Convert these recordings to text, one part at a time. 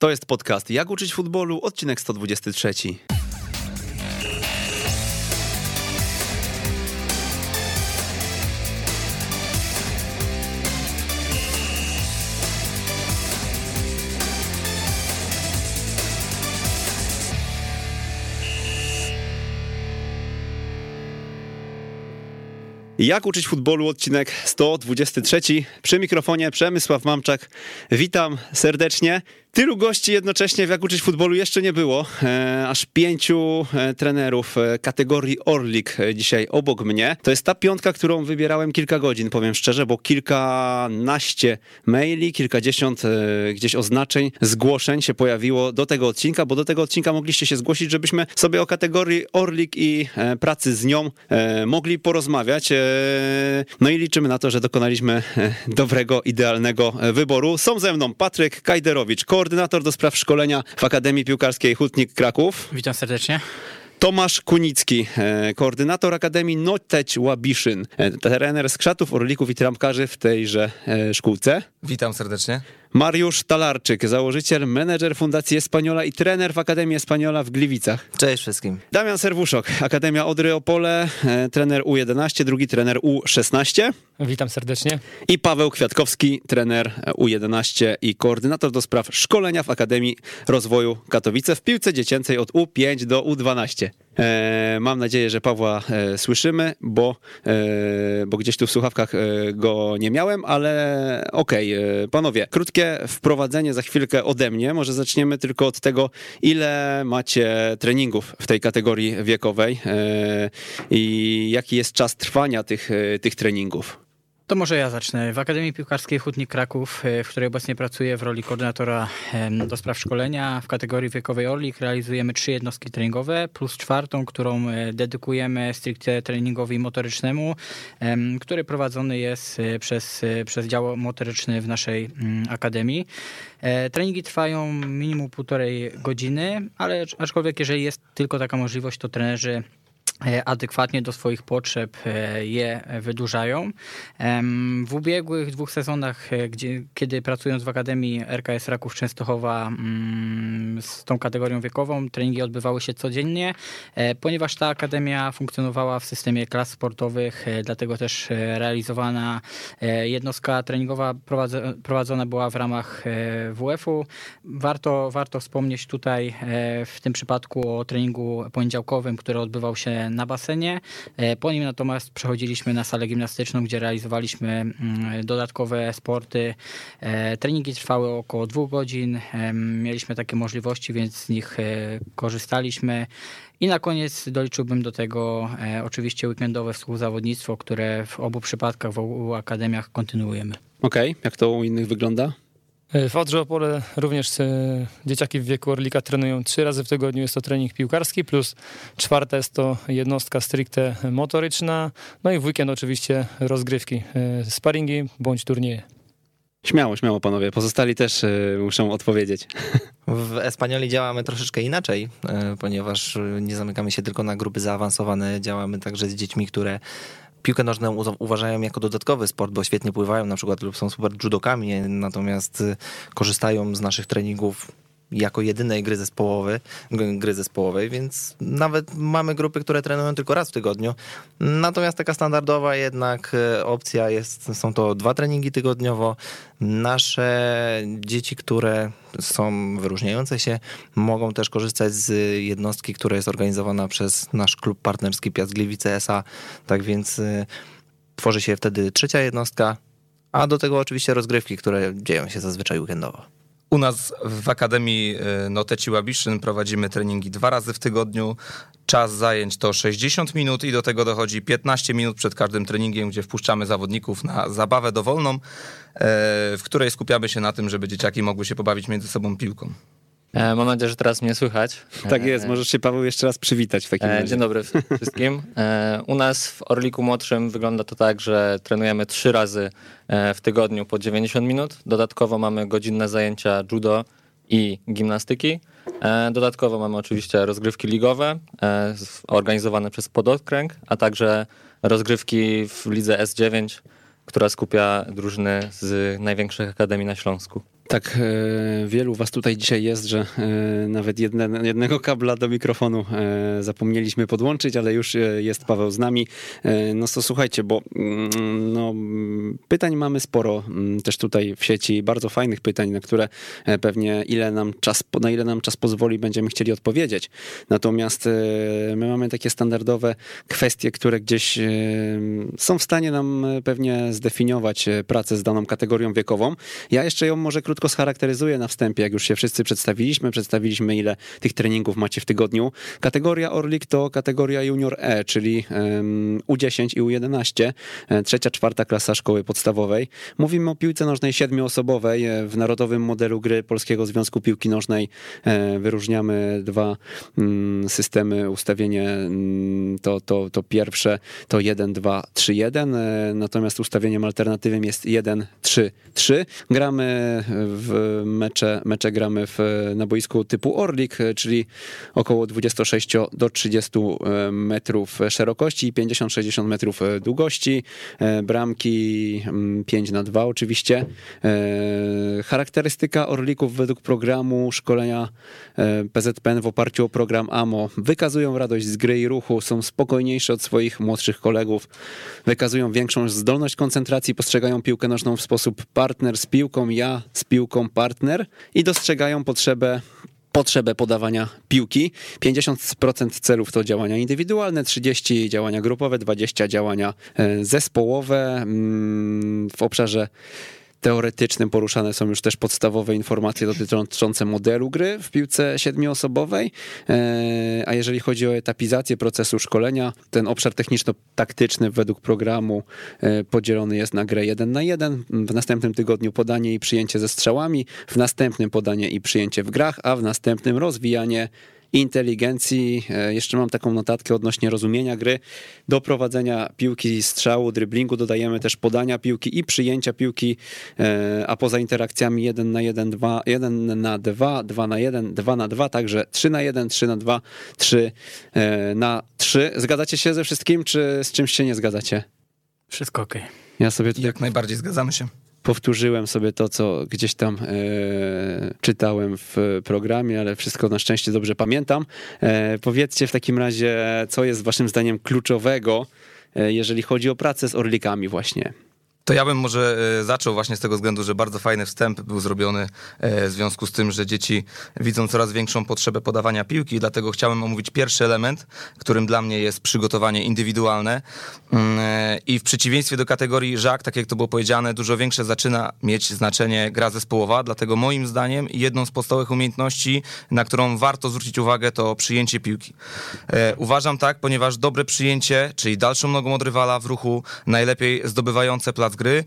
To jest podcast Jak uczyć futbolu, odcinek 123. Jak uczyć futbolu, odcinek 123. Przy mikrofonie Przemysław Mamczak. Witam serdecznie. Tylu gości jednocześnie w Jak uczyć futbolu jeszcze nie było. E, aż pięciu e, trenerów e, kategorii Orlik dzisiaj obok mnie. To jest ta piątka, którą wybierałem kilka godzin, powiem szczerze, bo kilkanaście maili, kilkadziesiąt gdzieś oznaczeń, zgłoszeń się pojawiło do tego odcinka, bo do tego odcinka mogliście się zgłosić, żebyśmy sobie o kategorii Orlik i pracy z nią mogli porozmawiać. No i liczymy na to, że dokonaliśmy dobrego, idealnego wyboru. Są ze mną Patryk Kajderowicz, koordynator do spraw szkolenia w Akademii Piłkarskiej Hutnik Kraków. Witam serdecznie. Tomasz Kunicki, e, koordynator Akademii Noteć Łabiszyn, e, trener skrzatów, orlików i trampkarzy w tejże e, szkółce. Witam serdecznie. Mariusz Talarczyk, założyciel, menedżer Fundacji Espaniola i trener w Akademii Espaniola w Gliwicach. Cześć wszystkim. Damian Serwuszok, Akademia Odry Opole, e, trener U11, drugi trener U16 Witam serdecznie. i Paweł Kwiatkowski, trener U11 i koordynator do spraw szkolenia w Akademii Rozwoju Katowice w piłce dziecięcej od U5 do U12. E, mam nadzieję, że Pawła e, słyszymy, bo, e, bo gdzieś tu w słuchawkach go nie miałem, ale okej, e, panowie, krótkie wprowadzenie za chwilkę ode mnie. Może zaczniemy tylko od tego, ile macie treningów w tej kategorii wiekowej i jaki jest czas trwania tych, tych treningów. To może ja zacznę. W Akademii Piłkarskiej Hutnik Kraków, e, w której obecnie pracuję w roli koordynatora do spraw szkolenia w kategorii wiekowej Orlik, realizujemy trzy jednostki treningowe plus czwartą, którą e, dedykujemy stricte treningowi motorycznemu, em, który prowadzony jest e, przez, przez dział motoryczny w naszej mm, Akademii. Treningi trwają minimum półtorej godziny, ale aczkolwiek jeżeli jest tylko taka możliwość, to trenerzy adekwatnie do swoich potrzeb e, je wydłużają. W ubiegłych dwóch sezonach, e, gdzie, kiedy pracując w Akademii RKS Raków Częstochowa mm, z tą kategorią wiekową, treningi odbywały się codziennie, e, ponieważ ta akademia funkcjonowała w systemie klas sportowych, e, dlatego też e, realizowana e, jednostka treningowa prowadzona była w ramach e, WF-u. Warto, warto wspomnieć tutaj e, w tym przypadku o treningu poniedziałkowym, który odbywał się na basenie. E, Po nim natomiast przechodziliśmy na salę gimnastyczną, gdzie realizowaliśmy mm, dodatkowe sporty. E, Treningi trwały około dwóch godzin. Em, Mieliśmy takie możliwości, więc z nich e, korzystaliśmy. I na koniec doliczyłbym do tego e, oczywiście weekendowe współzawodnictwo, które w obu przypadkach w obu akademiach kontynuujemy. Okej, jak to u innych wygląda? W Odrze Opole również e, dzieciaki w wieku Orlika trenują trzy razy w tygodniu. Jest to trening piłkarski, plus czwarta jest to jednostka stricte motoryczna. No i w weekend oczywiście rozgrywki, e, sparingi bądź turnieje. Śmiało, śmiało panowie. Pozostali też muszą odpowiedzieć. W Espanioli działamy troszeczkę inaczej, e, ponieważ e, nie zamykamy się tylko na grupy zaawansowane, działamy także z dziećmi, które piłkę nożną uważają jako dodatkowy sport, bo świetnie pływają na przykład lub są super judokami, natomiast e, korzystają z naszych treningów jako jedynej gry zespołowej, g- gry zespołowej, więc nawet mamy grupy, które trenują tylko raz w tygodniu. Natomiast taka standardowa jednak e, opcja jest, są to dwa treningi tygodniowo. Nasze dzieci, które są wyróżniające się, mogą też korzystać z jednostki, która jest organizowana przez nasz klub partnerski Piast Gliwice S.A. Tak więc y, tworzy się wtedy trzecia jednostka, a do tego oczywiście rozgrywki, które dzieją się zazwyczaj weekendowo. U nas w Akademii y, Noteci Łabiszyn prowadzimy treningi dwa razy w tygodniu. Czas zajęć to 60 minut i do tego dochodzi 15 minut przed każdym treningiem, gdzie wpuszczamy zawodników na zabawę dowolną, e, w której skupiamy się na tym, żeby dzieciaki mogły się pobawić między sobą piłką. E, Mam nadzieję, że teraz mnie słychać. Tak jest, możesz się Paweł jeszcze raz przywitać w takim E, razie. Dzień dobry wszystkim. E, U nas w Orliku Młodszym wygląda to tak, że trenujemy trzy razy w tygodniu po 90 minut. Dodatkowo mamy godzinne zajęcia judo i gimnastyki. Dodatkowo mamy oczywiście rozgrywki ligowe organizowane przez Podokręg, a także rozgrywki w lidze S9, która skupia drużyny z największych akademii na Śląsku. Tak, e, wielu was tutaj dzisiaj jest, że e, nawet jedne, jednego kabla do mikrofonu e, zapomnieliśmy podłączyć, ale już jest Paweł z nami. No to słuchajcie, bo mm, no, pytań mamy sporo mm, też tutaj w sieci, bardzo fajnych pytań, na które pewnie ile nam czas, na ile nam czas pozwoli, będziemy chcieli odpowiedzieć. Natomiast my mamy takie standardowe kwestie, które gdzieś są w stanie nam pewnie zdefiniować pracę z daną kategorią wiekową. Ja jeszcze ją może krótko scharakteryzuję na wstępie, jak już się wszyscy przedstawiliśmy, przedstawiliśmy ile tych treningów macie w tygodniu. Kategoria Orlik to kategoria Junior E, czyli em, U10 i U11, e, trzecia, czwarta klasa szkoły podstawowej. Mówimy o piłce nożnej siedmioosobowej. E, W narodowym modelu gry Polskiego Związku Piłki Nożnej e, wyróżniamy dwa mm, systemy, ustawienie mm, to, to, to pierwsze to 1, 2, 3, 1, e, natomiast ustawieniem alternatywnym jest 1, 3, 3. Gramy w mecze, mecze gramy w, na boisku typu Orlik, czyli około 26 do 30 e, metrów szerokości i 50-60 metrów e, długości. E, Bramki mm, 5 na 2 oczywiście. Charakterystyka Orlików według programu szkolenia PZPN w oparciu o program AMO wykazują radość z gry i ruchu, są spokojniejsze od swoich młodszych kolegów, wykazują większą zdolność koncentracji, postrzegają piłkę nożną w sposób partner z piłką, ja z piłką partner i dostrzegają potrzebę potrzebę podawania piłki. 50% celów to działania indywidualne, 30 działania grupowe, 20 działania e, zespołowe. Mm, W obszarze teoretycznym poruszane są już też podstawowe informacje dotyczące modelu gry w piłce siedmioosobowej, E, a jeżeli chodzi o etapizację procesu szkolenia, ten obszar techniczno-taktyczny według programu e, podzielony jest na grę 1 na 1, w następnym tygodniu podanie i przyjęcie ze strzałami, w następnym podanie i przyjęcie w grach, a w następnym rozwijanie inteligencji. E, Jeszcze mam taką notatkę odnośnie rozumienia gry. Do prowadzenia piłki, strzału, dryblingu dodajemy też podania piłki i przyjęcia piłki, e, a poza interakcjami 1 na 1, 2, 1 na 2, 2 na 1, 2 na 2, także 3 na 1, 3 na 2, 3 e, na 3. Zgadzacie się ze wszystkim, czy z czymś się nie zgadzacie? Wszystko okej. Ja sobie tutaj Jak najbardziej zgadzamy się. Powtórzyłem sobie to, co gdzieś tam e, czytałem w programie, ale wszystko na szczęście dobrze pamiętam. E, powiedzcie w takim razie, co jest waszym zdaniem kluczowego, e, jeżeli chodzi o pracę z orlikami właśnie. To ja bym może e, zaczął właśnie z tego względu, że bardzo fajny wstęp był zrobiony e, w związku z tym, że dzieci widzą coraz większą potrzebę podawania piłki, dlatego chciałem omówić pierwszy element, którym dla mnie jest przygotowanie indywidualne Mm, e, i w przeciwieństwie do kategorii żak, tak jak to było powiedziane, dużo większe zaczyna mieć znaczenie gra zespołowa, dlatego moim zdaniem jedną z podstawowych umiejętności, na którą warto zwrócić uwagę, to przyjęcie piłki. Uważam tak, ponieważ dobre przyjęcie, czyli dalszą nogą od rywala w ruchu, najlepiej zdobywające plac gry, e,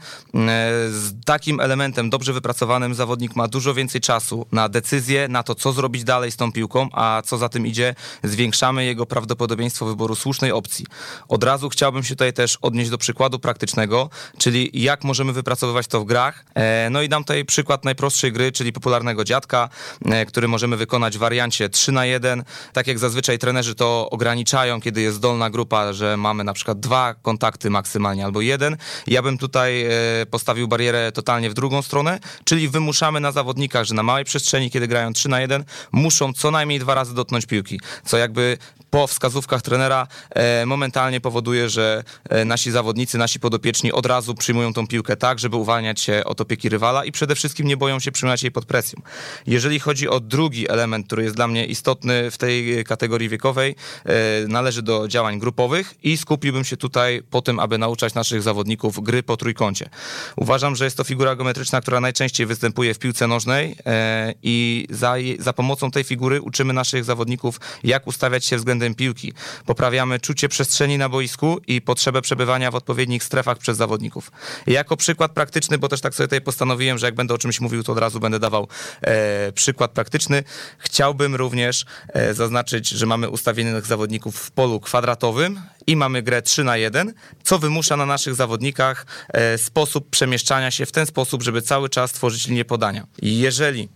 z takim elementem dobrze wypracowanym zawodnik ma dużo więcej czasu na decyzję, na to, co zrobić dalej z tą piłką, a co za tym idzie, zwiększamy jego prawdopodobieństwo wyboru słusznej opcji. Od razu chciałbym się tutaj też odnieść do przykładu praktycznego, czyli jak możemy wypracowywać to w grach. E, No i dam tutaj przykład najprostszej gry, czyli popularnego dziadka, e, który możemy wykonać w wariancie 3 na 1. Tak jak zazwyczaj trenerzy to ograniczają, kiedy jest dolna grupa, że mamy na przykład dwa kontakty maksymalnie albo jeden. Ja bym tutaj e, postawił barierę totalnie w drugą stronę, czyli wymuszamy na zawodnikach, że na małej przestrzeni, kiedy grają 3 na 1, muszą co najmniej dwa razy dotknąć piłki, co jakby po wskazówkach trenera e, momentalnie powoduje, że e, nasi zawodnicy, nasi podopieczni od razu przyjmują tą piłkę tak, żeby uwalniać się od opieki rywala i przede wszystkim nie boją się przyjmować jej pod presją. Jeżeli chodzi o drugi element, który jest dla mnie istotny w tej kategorii wiekowej, e, należy do działań grupowych i skupiłbym się tutaj po tym, aby nauczać naszych zawodników gry po trójkącie. Uważam, że jest to figura geometryczna, która najczęściej występuje w piłce nożnej e, i za, za pomocą tej figury uczymy naszych zawodników, jak ustawiać się względem piłki. Poprawiamy czucie przestrzeni na boisku i potrzebę przebywania w odpowiednich strefach przez zawodników. Jako przykład praktyczny, bo też tak sobie tutaj postanowiłem, że jak będę o czymś mówił, to od razu będę dawał e, przykład praktyczny. Chciałbym również e, zaznaczyć, że mamy ustawionych zawodników w polu kwadratowym i mamy grę 3 na 1, co wymusza na naszych zawodnikach e, sposób przemieszczania się w ten sposób, żeby cały czas tworzyć linię podania. Jeżeli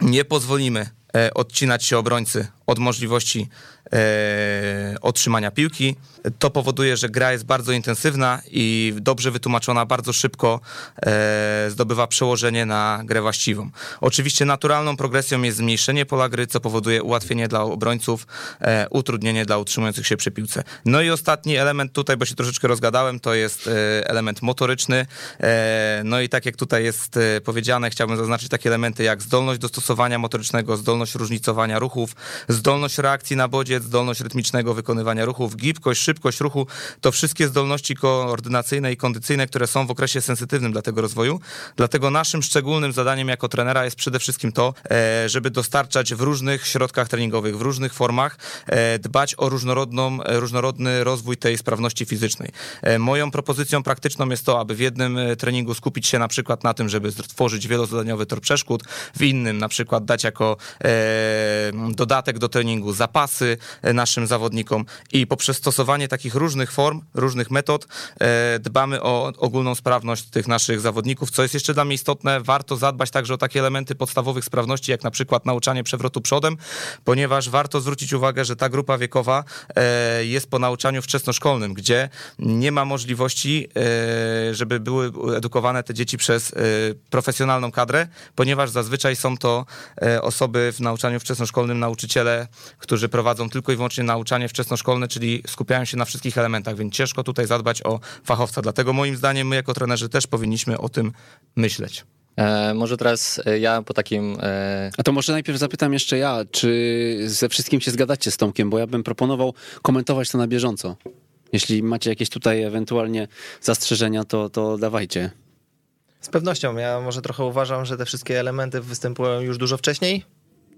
nie pozwolimy e, odcinać się obrońcy od możliwości otrzymania piłki. To powoduje, że gra jest bardzo intensywna i dobrze wytłumaczona, bardzo szybko e, zdobywa przełożenie na grę właściwą. Oczywiście naturalną progresją jest zmniejszenie pola gry, co powoduje ułatwienie dla obrońców, e, utrudnienie dla utrzymujących się przy piłce. No i ostatni element tutaj, bo się troszeczkę rozgadałem, to jest e, element motoryczny. E, no i tak jak tutaj jest e, powiedziane, chciałbym zaznaczyć takie elementy jak zdolność dostosowania motorycznego, zdolność różnicowania ruchów, zdolność reakcji na bodziec, zdolność rytmicznego wykonywania ruchów, gibkość, szybkość ruchu, to wszystkie zdolności koordynacyjne i kondycyjne, które są w okresie sensytywnym dla tego rozwoju. Dlatego naszym szczególnym zadaniem jako trenera jest przede wszystkim to, e, żeby dostarczać w różnych środkach treningowych, w różnych formach, e, dbać o różnorodną, e, różnorodny rozwój tej sprawności fizycznej. Moją propozycją praktyczną jest to, aby w jednym treningu skupić się na przykład na tym, żeby stworzyć wielozadaniowy tor przeszkód, w innym na przykład dać jako dodatek do treningu zapasy naszym zawodnikom. I poprzez stosowanie takich różnych form, różnych metod dbamy o ogólną sprawność tych naszych zawodników, co jest jeszcze dla mnie istotne, warto zadbać także o takie elementy podstawowych sprawności, jak na przykład nauczanie przewrotu przodem, ponieważ warto zwrócić uwagę, że ta grupa wiekowa e, jest po nauczaniu wczesnoszkolnym, gdzie nie ma możliwości, e, żeby były edukowane te dzieci przez e, profesjonalną kadrę, ponieważ zazwyczaj są to osoby w nauczaniu wczesnoszkolnym, nauczyciele, którzy prowadzą tylko i wyłącznie nauczanie wczesnoszkolne, czyli skupiają się na wszystkich elementach, więc ciężko tutaj zadbać o fachowca. Dlatego moim zdaniem my jako trenerzy też powinniśmy o tym myśleć. E, może teraz e, ja po takim. E... A to może najpierw zapytam jeszcze ja, czy ze wszystkim się zgadacie z Tomkiem, bo ja bym proponował komentować to na bieżąco. Jeśli macie jakieś tutaj ewentualnie zastrzeżenia, to, to dawajcie. Z pewnością. Ja może trochę uważam, że te wszystkie elementy występują już dużo wcześniej.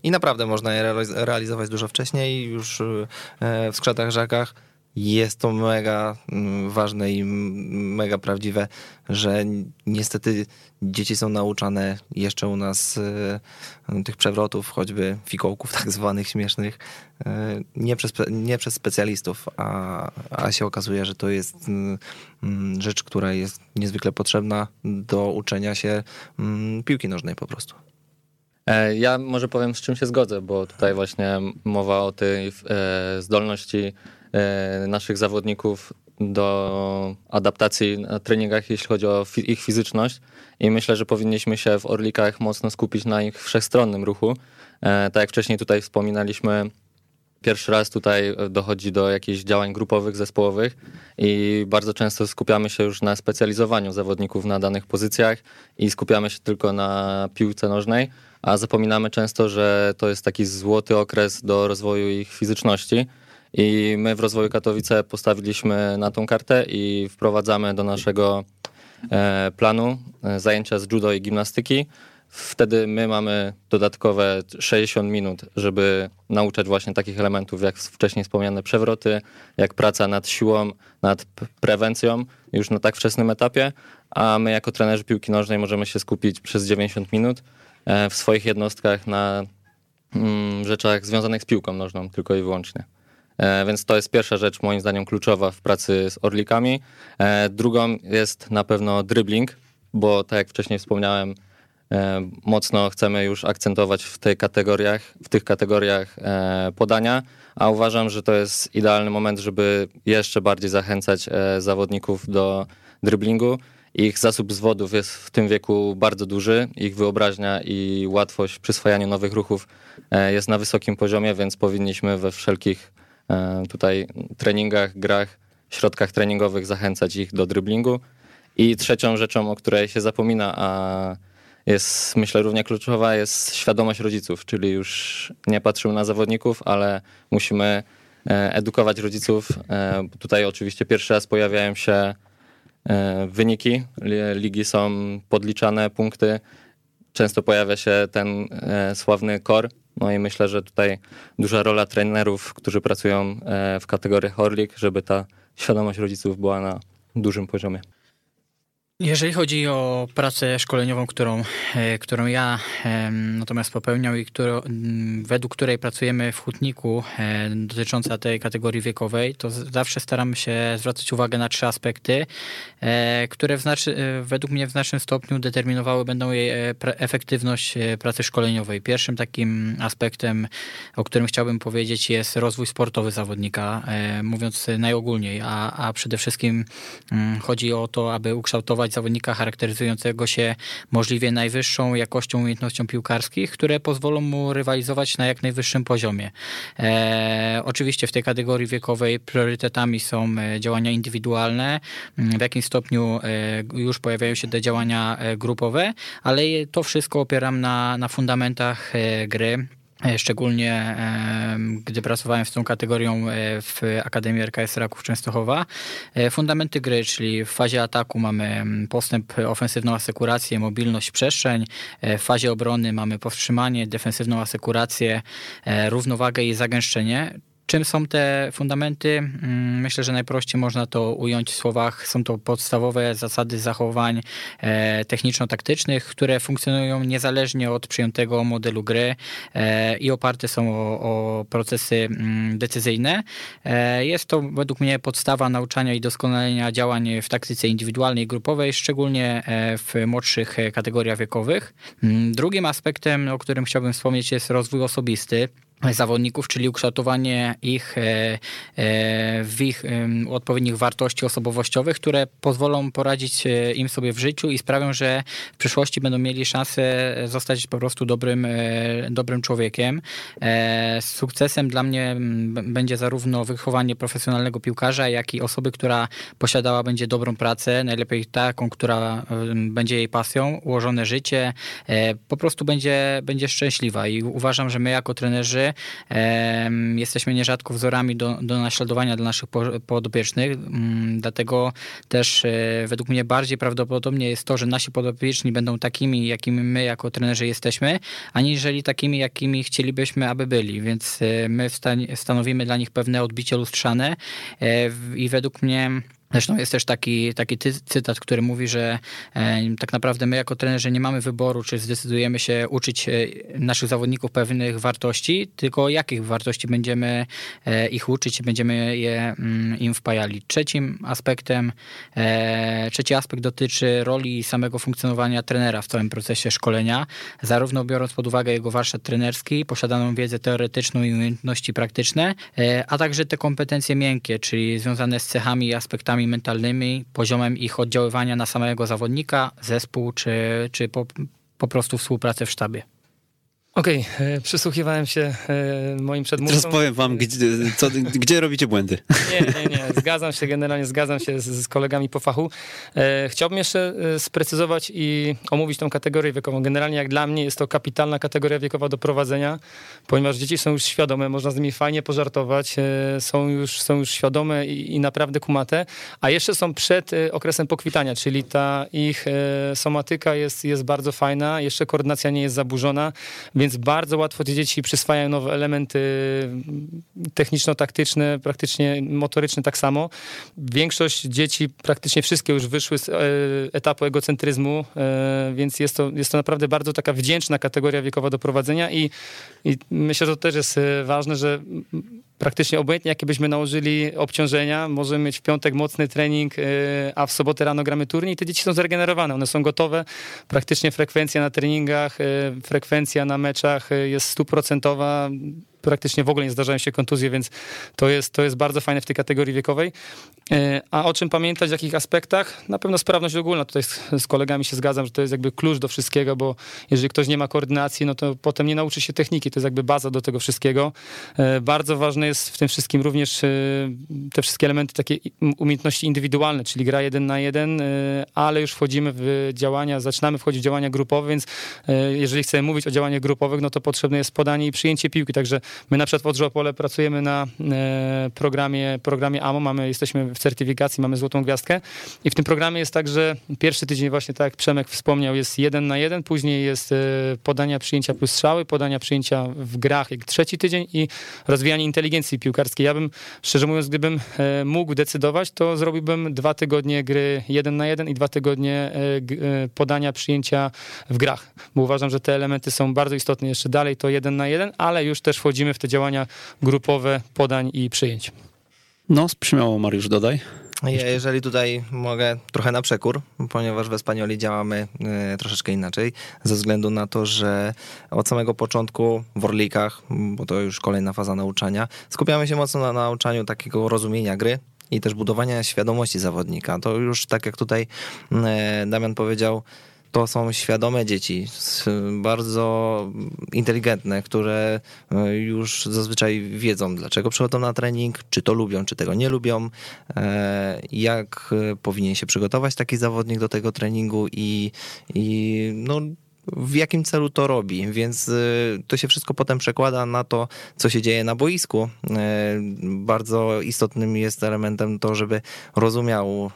I naprawdę można je realizować dużo wcześniej, już e, w skrzatach rzekach jest to mega mm, ważne i mega prawdziwe, że niestety dzieci są nauczane jeszcze u nas y, tych przewrotów, choćby fikołków tak zwanych śmiesznych, y, nie przez, nie przez specjalistów, a, a się okazuje, że to jest y, rzecz, która jest niezwykle potrzebna do uczenia się mm, piłki nożnej po prostu. E, ja może powiem, z czym się zgodzę, bo tutaj właśnie mowa o tej e, zdolności E, naszych zawodników do adaptacji na treningach, jeśli chodzi o ich fizyczność. I myślę, że powinniśmy się w Orlikach mocno skupić na ich wszechstronnym ruchu. Tak jak wcześniej tutaj wspominaliśmy, pierwszy raz tutaj dochodzi do jakichś działań grupowych, zespołowych i bardzo często skupiamy się już na specjalizowaniu zawodników na danych pozycjach i skupiamy się tylko na piłce nożnej, a zapominamy często, że to jest taki złoty okres do rozwoju ich fizyczności i my w rozwoju Katowice postawiliśmy na tą kartę i wprowadzamy do naszego e, planu e, zajęcia z judo i gimnastyki. Wtedy my mamy dodatkowe 60 minut, żeby nauczać właśnie takich elementów, jak wcześniej wspomniane przewroty, jak praca nad siłą, nad prewencją już na tak wczesnym etapie, a my jako trenerzy piłki nożnej możemy się skupić przez 90 minut w swoich jednostkach na mm, rzeczach związanych z piłką nożną tylko i wyłącznie. E, więc to jest pierwsza rzecz moim zdaniem kluczowa w pracy z orlikami. E, drugą jest na pewno dribbling, bo tak jak wcześniej wspomniałem, e, mocno chcemy już akcentować w kategoriach, w tych kategoriach podania, a uważam, że to jest idealny moment, żeby jeszcze bardziej zachęcać zawodników do driblingu. Ich zasób zwodów jest w tym wieku bardzo duży, ich wyobraźnia i łatwość przyswajania nowych ruchów jest na wysokim poziomie, więc powinniśmy we wszelkich E, tutaj treningach, grach, środkach treningowych zachęcać ich do dryblingu. I trzecią rzeczą, o której się zapomina, a jest myślę równie kluczowa, jest świadomość rodziców, czyli już nie patrzymy na zawodników, ale musimy e, edukować rodziców. E, tutaj oczywiście pierwszy raz pojawiają się wyniki, ligi są podliczane, punkty. Często pojawia się ten sławny core, no i myślę, że tutaj duża rola trenerów, którzy pracują e, w kategoriach Orlik, żeby ta świadomość rodziców była na dużym poziomie. Jeżeli chodzi o pracę szkoleniową, którą, e, którą ja natomiast popełniam i którą, według której pracujemy w hutniku e, dotycząca tej kategorii wiekowej, to zawsze staramy się zwracać uwagę na trzy aspekty, e, które znaczy, według mnie w znacznym stopniu determinowały będą jej efektywność pracy szkoleniowej. Pierwszym takim aspektem, o którym chciałbym powiedzieć, jest rozwój sportowy zawodnika, mówiąc najogólniej, a, a przede wszystkim mm, chodzi o to, aby ukształtować zawodnika charakteryzującego się możliwie najwyższą jakością umiejętnością piłkarskich, które pozwolą mu rywalizować na jak najwyższym poziomie. E, oczywiście w tej kategorii wiekowej priorytetami są e, działania indywidualne, mm, w jakim stopniu e, już pojawiają się te działania e, grupowe, ale to wszystko opieram na, na fundamentach gry szczególnie gdy pracowałem z tą kategorią e, w Akademii RKS Raków Częstochowa. E, fundamenty gry, czyli w fazie ataku mamy postęp, ofensywną asekurację, mobilność, przestrzeń. W fazie obrony mamy powstrzymanie, defensywną asekurację, równowagę i zagęszczenie. Czym są te fundamenty? Mm, myślę, że najprościej można to ująć w słowach. Są to podstawowe zasady zachowań e, techniczno-taktycznych, które funkcjonują niezależnie od przyjętego modelu gry e, i oparte są o, o procesy mm, decyzyjne. E, jest to według mnie podstawa nauczania i doskonalenia działań w taktyce indywidualnej i grupowej, szczególnie w młodszych kategoriach wiekowych. Mm, drugim aspektem, o którym chciałbym wspomnieć, jest rozwój osobisty zawodników, czyli ukształtowanie ich e, e, w ich odpowiednich wartości osobowościowych, które pozwolą poradzić e, im sobie w życiu i sprawią, że w przyszłości będą mieli szansę zostać po prostu dobrym, dobrym człowiekiem. Sukcesem dla mnie będzie zarówno wychowanie profesjonalnego piłkarza, jak i osoby, która posiadała będzie dobrą pracę, najlepiej taką, która będzie jej pasją, ułożone życie, po prostu będzie, będzie szczęśliwa i uważam, że my jako trenerzy Jesteśmy nierzadko wzorami do, do naśladowania dla naszych podopiecznych, mm, dlatego też e, według mnie bardziej prawdopodobnie jest to, że nasi podopieczni będą takimi, jakimi my jako trenerzy jesteśmy, aniżeli takimi, jakimi chcielibyśmy, aby byli, więc e, my stanowimy dla nich pewne odbicie lustrzane e, i według mnie Zresztą jest też taki, taki cytat, który mówi, że e, tak naprawdę my jako trenerzy nie mamy wyboru, czy zdecydujemy się uczyć e, naszych zawodników pewnych wartości, tylko jakich wartości będziemy e, ich uczyć będziemy je mm, im wpajali. Trzecim aspektem, trzeci aspekt dotyczy roli samego funkcjonowania trenera w całym procesie szkolenia, zarówno biorąc pod uwagę jego warsztat trenerski, posiadaną wiedzę teoretyczną i umiejętności praktyczne, a także te kompetencje miękkie, czyli związane z cechami i aspektami mentalnymi, poziomem ich oddziaływania na samego zawodnika, zespół, czy, czy po, po prostu współpracę w sztabie. Okej, okay, e, przysłuchiwałem się e, moim przedmówcom. Teraz powiem wam, gdzie, co, gdzie robicie błędy. Nie, nie, nie, zgadzam się, generalnie zgadzam się z, z kolegami po fachu. E, chciałbym jeszcze sprecyzować i omówić tą kategorię wiekową. Generalnie jak dla mnie jest to kapitalna kategoria wiekowa do prowadzenia, ponieważ dzieci są już świadome, można z nimi fajnie pożartować, są już, są już świadome i, i naprawdę kumate, a jeszcze są przed okresem pokwitania, czyli ta ich somatyka jest, jest bardzo fajna, jeszcze koordynacja nie jest zaburzona, więc bardzo łatwo te dzieci przyswajają nowe elementy techniczno-taktyczne, praktycznie motoryczne tak samo. Większość dzieci, praktycznie wszystkie już wyszły z e, etapu egocentryzmu, e, więc jest to, jest to naprawdę bardzo taka wdzięczna kategoria wiekowa do prowadzenia i, i myślę, że to też jest e, ważne, że praktycznie obojętnie jakie byśmy nałożyli obciążenia, możemy mieć w piątek mocny trening, a w sobotę rano gramy turniej i te dzieci są zregenerowane, one są gotowe, praktycznie frekwencja na treningach, frekwencja na meczach y, jest stuprocentowa praktycznie w ogóle nie zdarzają się kontuzje, więc to jest, to jest bardzo fajne w tej kategorii wiekowej. E, a o czym pamiętać, w jakich aspektach? Na pewno sprawność ogólna. Tutaj z, z, kolegami się zgadzam, że to jest jakby klucz do wszystkiego, bo jeżeli ktoś nie ma koordynacji, no to potem nie nauczy się techniki. To jest jakby baza do tego wszystkiego. E, bardzo ważne jest w tym wszystkim również e, te wszystkie elementy takie umiejętności indywidualne, czyli gra jeden na jeden, ale już wchodzimy w działania, zaczynamy wchodzić w działania grupowe, więc jeżeli chcemy mówić o działaniach grupowych, no to potrzebne jest podanie i przyjęcie piłki. Także My na przykład w Odrze pracujemy na e, programie, programie AMO, mamy, jesteśmy w certyfikacji, mamy złotą gwiazdkę i w tym programie jest tak, że pierwszy tydzień właśnie tak jak Przemek wspomniał jest jeden na jeden, później jest e, podania przyjęcia plus strzały, podania przyjęcia w grach trzeci tydzień i rozwijanie inteligencji piłkarskiej. Ja bym, szczerze mówiąc, gdybym e, mógł decydować, to zrobiłbym dwa tygodnie gry jeden na jeden i dwa tygodnie podania przyjęcia w grach, bo uważam, że te elementy są bardzo istotne. Jeszcze dalej to jeden na jeden, ale już też wchodzimy w te działania grupowe podań i przyjęć. No, śmiało Mariusz, dodaj. Ja, jeżeli tutaj mogę trochę na przekór, ponieważ w Espanioli działamy e, troszeczkę inaczej, ze względu na to, że od samego początku w Orlikach, bo to już kolejna faza nauczania, skupiamy się mocno na nauczaniu takiego rozumienia gry i też budowania świadomości zawodnika. To już tak jak tutaj e, Damian powiedział, to są świadome dzieci, bardzo inteligentne, które e, już zazwyczaj wiedzą, dlaczego przychodzą na trening, czy to lubią, czy tego nie lubią, e, jak e, powinien się przygotować taki zawodnik do tego treningu i, i no, w jakim celu to robi, więc y, to się wszystko potem przekłada na to, co się dzieje na boisku. Y, Bardzo istotnym jest elementem to, żeby rozumiał,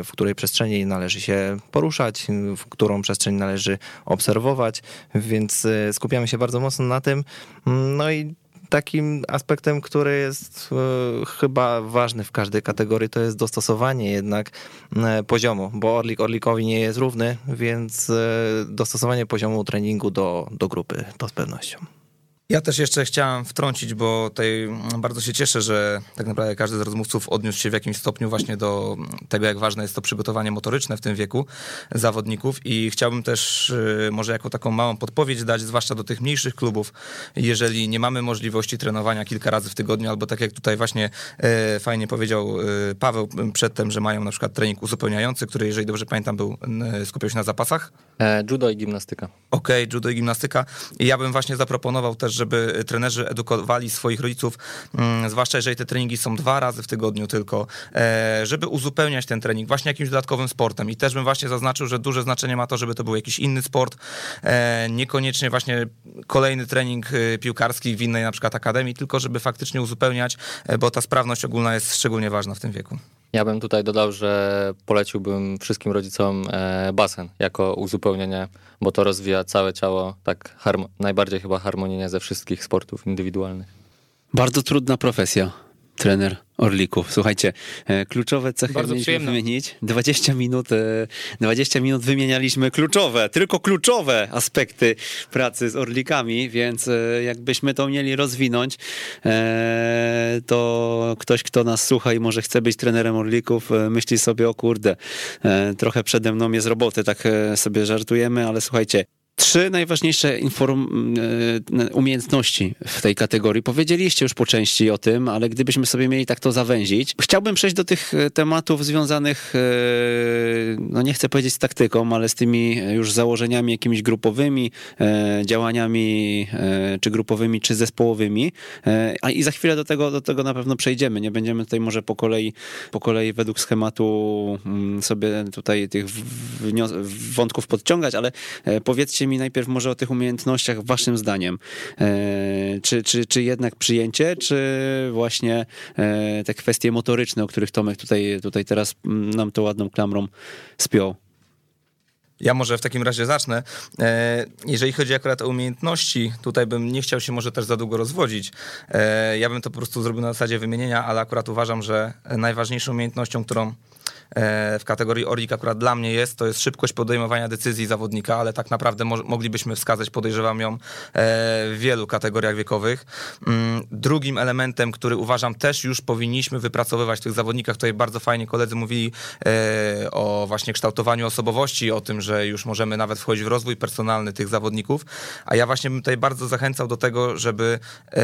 y, w której przestrzeni należy się poruszać, w którą przestrzeń należy obserwować, więc skupiamy się bardzo mocno na tym. No i takim aspektem, który jest e, chyba ważny w każdej kategorii, to jest dostosowanie jednak e, poziomu, bo Orlik Orlikowi nie jest równy, więc e, dostosowanie poziomu treningu do, do grupy to z pewnością. Ja też jeszcze chciałem wtrącić, bo tutaj bardzo się cieszę, że tak naprawdę każdy z rozmówców odniósł się w jakimś stopniu właśnie do tego, jak ważne jest to przygotowanie motoryczne w tym wieku zawodników i chciałbym też y, może jako taką małą podpowiedź dać, zwłaszcza do tych mniejszych klubów, jeżeli nie mamy możliwości trenowania kilka razy w tygodniu, albo tak jak tutaj właśnie e, fajnie powiedział e, Paweł przedtem, że mają na przykład trening uzupełniający, który jeżeli dobrze pamiętam był, skupiał się na zapasach, E, judo i gimnastyka. Okej, judo i gimnastyka. I ja bym właśnie zaproponował też, żeby trenerzy edukowali swoich rodziców, mm, zwłaszcza jeżeli te treningi są dwa razy w tygodniu tylko, e, żeby uzupełniać ten trening właśnie jakimś dodatkowym sportem. I też bym właśnie zaznaczył, że duże znaczenie ma to, żeby to był jakiś inny sport, e, niekoniecznie właśnie kolejny trening e, piłkarski w innej na przykład akademii, tylko żeby faktycznie uzupełniać, bo ta sprawność ogólna jest szczególnie ważna w tym wieku. Ja bym tutaj dodał, że poleciłbym wszystkim rodzicom e, basen jako uzupełnienie, bo to rozwija całe ciało tak najbardziej chyba harmonijnie ze wszystkich sportów indywidualnych. Bardzo trudna profesja, trener Orlików. Słuchajcie, e, kluczowe cechy Bardzo mieliśmy przyjemna. wymienić. 20 minut, e, 20 minut wymienialiśmy kluczowe, tylko kluczowe aspekty pracy z Orlikami, więc e, jakbyśmy to mieli rozwinąć, e, to ktoś, kto nas słucha i może chce być trenerem Orlików, e, myśli sobie, o kurde, e, trochę przede mną jest roboty, tak e, sobie żartujemy, ale słuchajcie, Trzy najważniejsze inform, e, umiejętności w tej kategorii. Powiedzieliście już po części o tym, ale gdybyśmy sobie mieli tak to zawęzić. Chciałbym przejść do tych e, tematów związanych, e, no nie chcę powiedzieć z taktyką, ale z tymi już założeniami jakimiś grupowymi, działaniami czy grupowymi, czy zespołowymi. A i za chwilę do tego, do tego na pewno przejdziemy. Nie będziemy tutaj może po kolei, po kolei według schematu mm, sobie tutaj tych wnios- wątków podciągać, ale powiedzcie mi najpierw może o tych umiejętnościach waszym zdaniem. E, Czy, czy, czy jednak przyjęcie, czy właśnie e, te kwestie motoryczne, o których Tomek tutaj, tutaj teraz mm, nam to ładną klamrą spiął. Ja może w takim razie zacznę. E, Jeżeli chodzi akurat o umiejętności, tutaj bym nie chciał się może też za długo rozwodzić. Ja bym to po prostu zrobił na zasadzie wymienienia, ale akurat uważam, że najważniejszą umiejętnością, którą w kategorii Orlik akurat dla mnie jest, to jest szybkość podejmowania decyzji zawodnika, ale tak naprawdę mo- moglibyśmy wskazać, podejrzewam ją, e, w wielu kategoriach wiekowych. Mm, Drugim elementem, który uważam też już powinniśmy wypracowywać w tych zawodnikach, tutaj bardzo fajnie koledzy mówili e, o właśnie kształtowaniu osobowości, o tym, że już możemy nawet wchodzić w rozwój personalny tych zawodników, a ja właśnie bym tutaj bardzo zachęcał do tego, żeby e,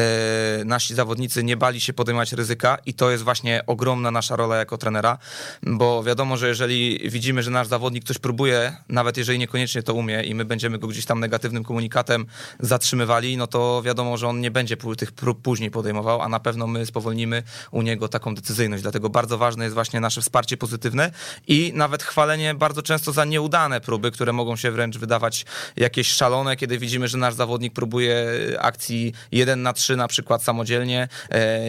nasi zawodnicy nie bali się podejmować ryzyka i to jest właśnie ogromna nasza rola jako trenera, bo wiadomo, że jeżeli widzimy, że nasz zawodnik coś próbuje, nawet jeżeli niekoniecznie to umie i my będziemy go gdzieś tam negatywnym komunikatem zatrzymywali, no to wiadomo, że on nie będzie tych prób później podejmował, a na pewno my spowolnimy u niego taką decyzyjność. Dlatego bardzo ważne jest właśnie nasze wsparcie pozytywne i nawet chwalenie bardzo często za nieudane próby, które mogą się wręcz wydawać jakieś szalone, kiedy widzimy, że nasz zawodnik próbuje akcji 1 na 3 na przykład samodzielnie,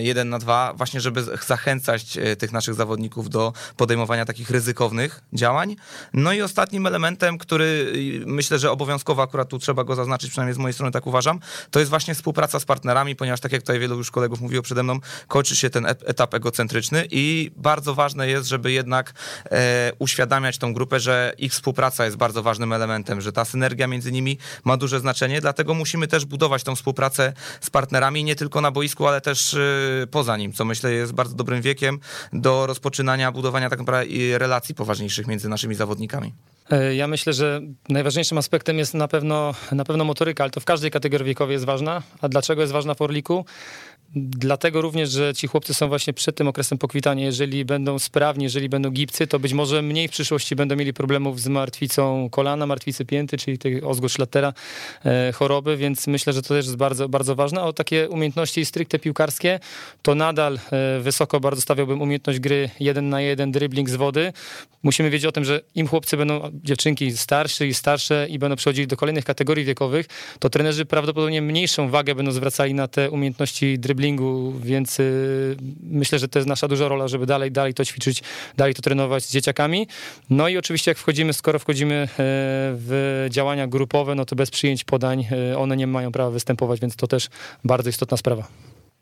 1 na 2, właśnie żeby zachęcać tych naszych zawodników do podejmowania takich ryzykownych działań. No i ostatnim elementem, który myślę, że obowiązkowo akurat tu trzeba go zaznaczyć, przynajmniej z mojej strony tak uważam, to jest właśnie współpraca z partnerami, ponieważ tak jak tutaj wielu już kolegów mówiło przede mną, kończy się ten etap egocentryczny i bardzo ważne jest, żeby jednak e, uświadamiać tą grupę, że ich współpraca jest bardzo ważnym elementem, że ta synergia między nimi ma duże znaczenie, dlatego musimy też budować tą współpracę z partnerami nie tylko na boisku, ale też e, poza nim, co myślę jest bardzo dobrym wiekiem do rozpoczynania budowania tak naprawdę relacji poważniejszych między naszymi zawodnikami. E, ja myślę, że najważniejszym aspektem jest na pewno, na pewno motoryka, ale to w każdej kategorii wiekowej jest ważna. A dlaczego jest ważna w Orliku? Dlatego również, że ci chłopcy są właśnie przed tym okresem pokwitania. Jeżeli będą sprawni, jeżeli będą gipcy, to być może mniej w przyszłości będą mieli problemów z martwicą kolana, martwicy pięty, czyli tej ozgód-szlatera e, choroby, więc myślę, że to też jest bardzo, bardzo ważne. A o takie umiejętności stricte piłkarskie, to nadal e, wysoko bardzo stawiałbym umiejętność gry jeden na jeden, dribbling z wody. Musimy wiedzieć o tym, że im chłopcy będą, dziewczynki starsze i starsze i będą przechodzili do kolejnych kategorii wiekowych, to trenerzy prawdopodobnie mniejszą wagę będą zwracali na te umiejętności dribbling driblingu, więc y, myślę, że to jest nasza duża rola, żeby dalej, dalej to ćwiczyć, dalej to trenować z dzieciakami. No i oczywiście jak wchodzimy, skoro wchodzimy e, w działania grupowe, no to bez przyjęć podań e, one nie mają prawa występować, więc to też bardzo istotna sprawa.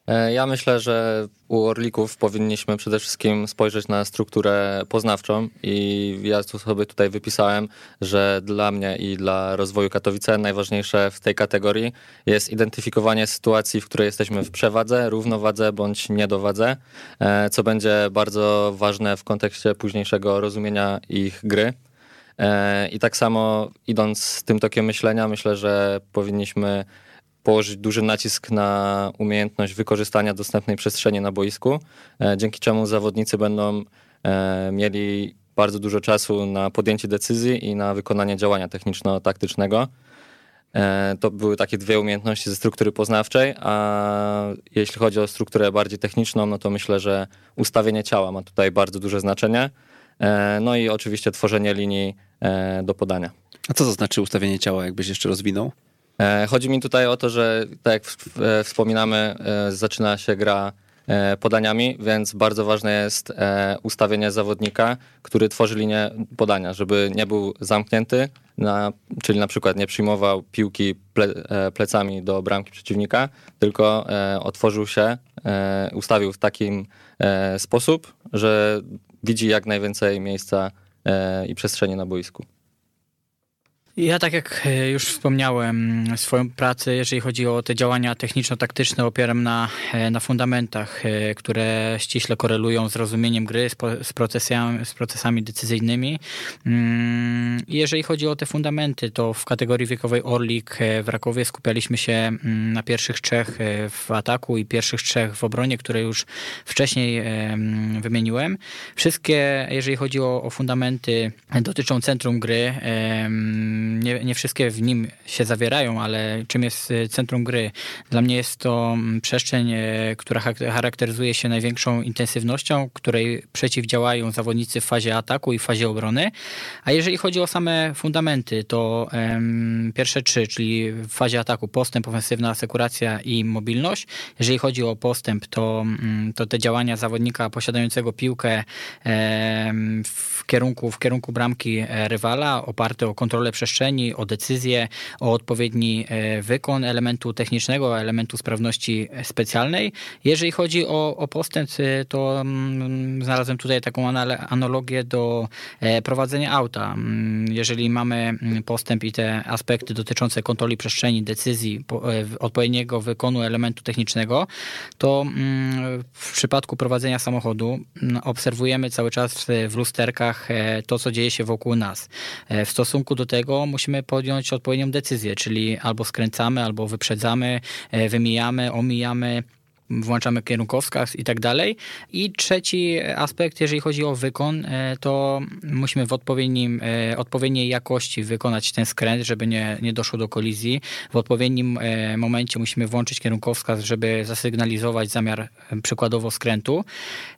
E, ja myślę, że u Orlików powinniśmy przede wszystkim spojrzeć na strukturę poznawczą i ja sobie tutaj wypisałem, że dla mnie i dla rozwoju Katowice najważniejsze w tej kategorii jest identyfikowanie sytuacji, w której jesteśmy w przewadze, równowadze bądź niedowadze, e, co będzie bardzo ważne w kontekście późniejszego rozumienia ich gry. E, I tak samo idąc tym tokiem myślenia, myślę, że powinniśmy położyć duży nacisk na umiejętność wykorzystania dostępnej przestrzeni na boisku, e, dzięki czemu zawodnicy będą e, mieli bardzo dużo czasu na podjęcie decyzji i na wykonanie działania techniczno-taktycznego. E, to były takie dwie umiejętności ze struktury poznawczej, a jeśli chodzi o strukturę bardziej techniczną, no to myślę, że ustawienie ciała ma tutaj bardzo duże znaczenie. No i oczywiście tworzenie linii do podania. A co to znaczy ustawienie ciała, jakbyś jeszcze rozwinął? E, chodzi mi tutaj o to, że tak jak e, wspominamy, e, zaczyna się gra podaniami, więc bardzo ważne jest ustawienie zawodnika, który tworzy linię podania, żeby nie był zamknięty, na, czyli na przykład nie przyjmował piłki ple, plecami do bramki przeciwnika, tylko otworzył się, ustawił w takim sposób, że widzi jak najwięcej miejsca i przestrzeni na boisku. Ja tak jak e, już wspomniałem, swoją pracę, jeżeli chodzi o te działania techniczno-taktyczne, opieram na, e, na fundamentach, e, które ściśle korelują z rozumieniem gry, z, procesami, z procesami decyzyjnymi. Mm, jeżeli chodzi o te fundamenty, to w kategorii wiekowej Orlik w Rakowie skupialiśmy się mm, na pierwszych trzech w ataku i pierwszych trzech w obronie, które już wcześniej wymieniłem. Wszystkie, jeżeli chodzi o, o fundamenty, dotyczą centrum gry nie, nie wszystkie w nim się zawierają, ale czym jest e, centrum gry? Dla mnie jest to mm, przestrzeń, e, która charakteryzuje się największą intensywnością, której przeciwdziałają zawodnicy w fazie ataku i fazie obrony. A jeżeli chodzi o same fundamenty, to um, pierwsze trzy, czyli w fazie ataku postęp, ofensywna asekuracja i mobilność. Jeżeli chodzi o postęp, to, um, to te działania zawodnika posiadającego piłkę um, w, kierunku, w kierunku bramki e, rywala, oparte o kontrolę przestrzeni, przestrzeni, o decyzję, o odpowiedni e, wykon elementu technicznego, elementu sprawności specjalnej. Jeżeli chodzi o, o postęp, e, to mm, znalazłem tutaj taką analogię do e, prowadzenia auta. Mm, jeżeli mamy mm, postęp i te aspekty dotyczące kontroli przestrzeni, decyzji, odpowiedniego wykonu elementu technicznego, to w przypadku prowadzenia samochodu obserwujemy cały czas w lusterkach to, co dzieje się wokół nas. W stosunku do tego musimy podjąć odpowiednią decyzję, czyli albo skręcamy, albo wyprzedzamy, e, wymijamy, omijamy włączamy kierunkowskaz i tak dalej. I trzeci aspekt, jeżeli chodzi o wykon, e, to musimy w odpowiednim, e, odpowiedniej jakości wykonać ten skręt, żeby nie, nie doszło do kolizji. W odpowiednim e, momencie musimy włączyć kierunkowskaz, żeby zasygnalizować zamiar przykładowo skrętu.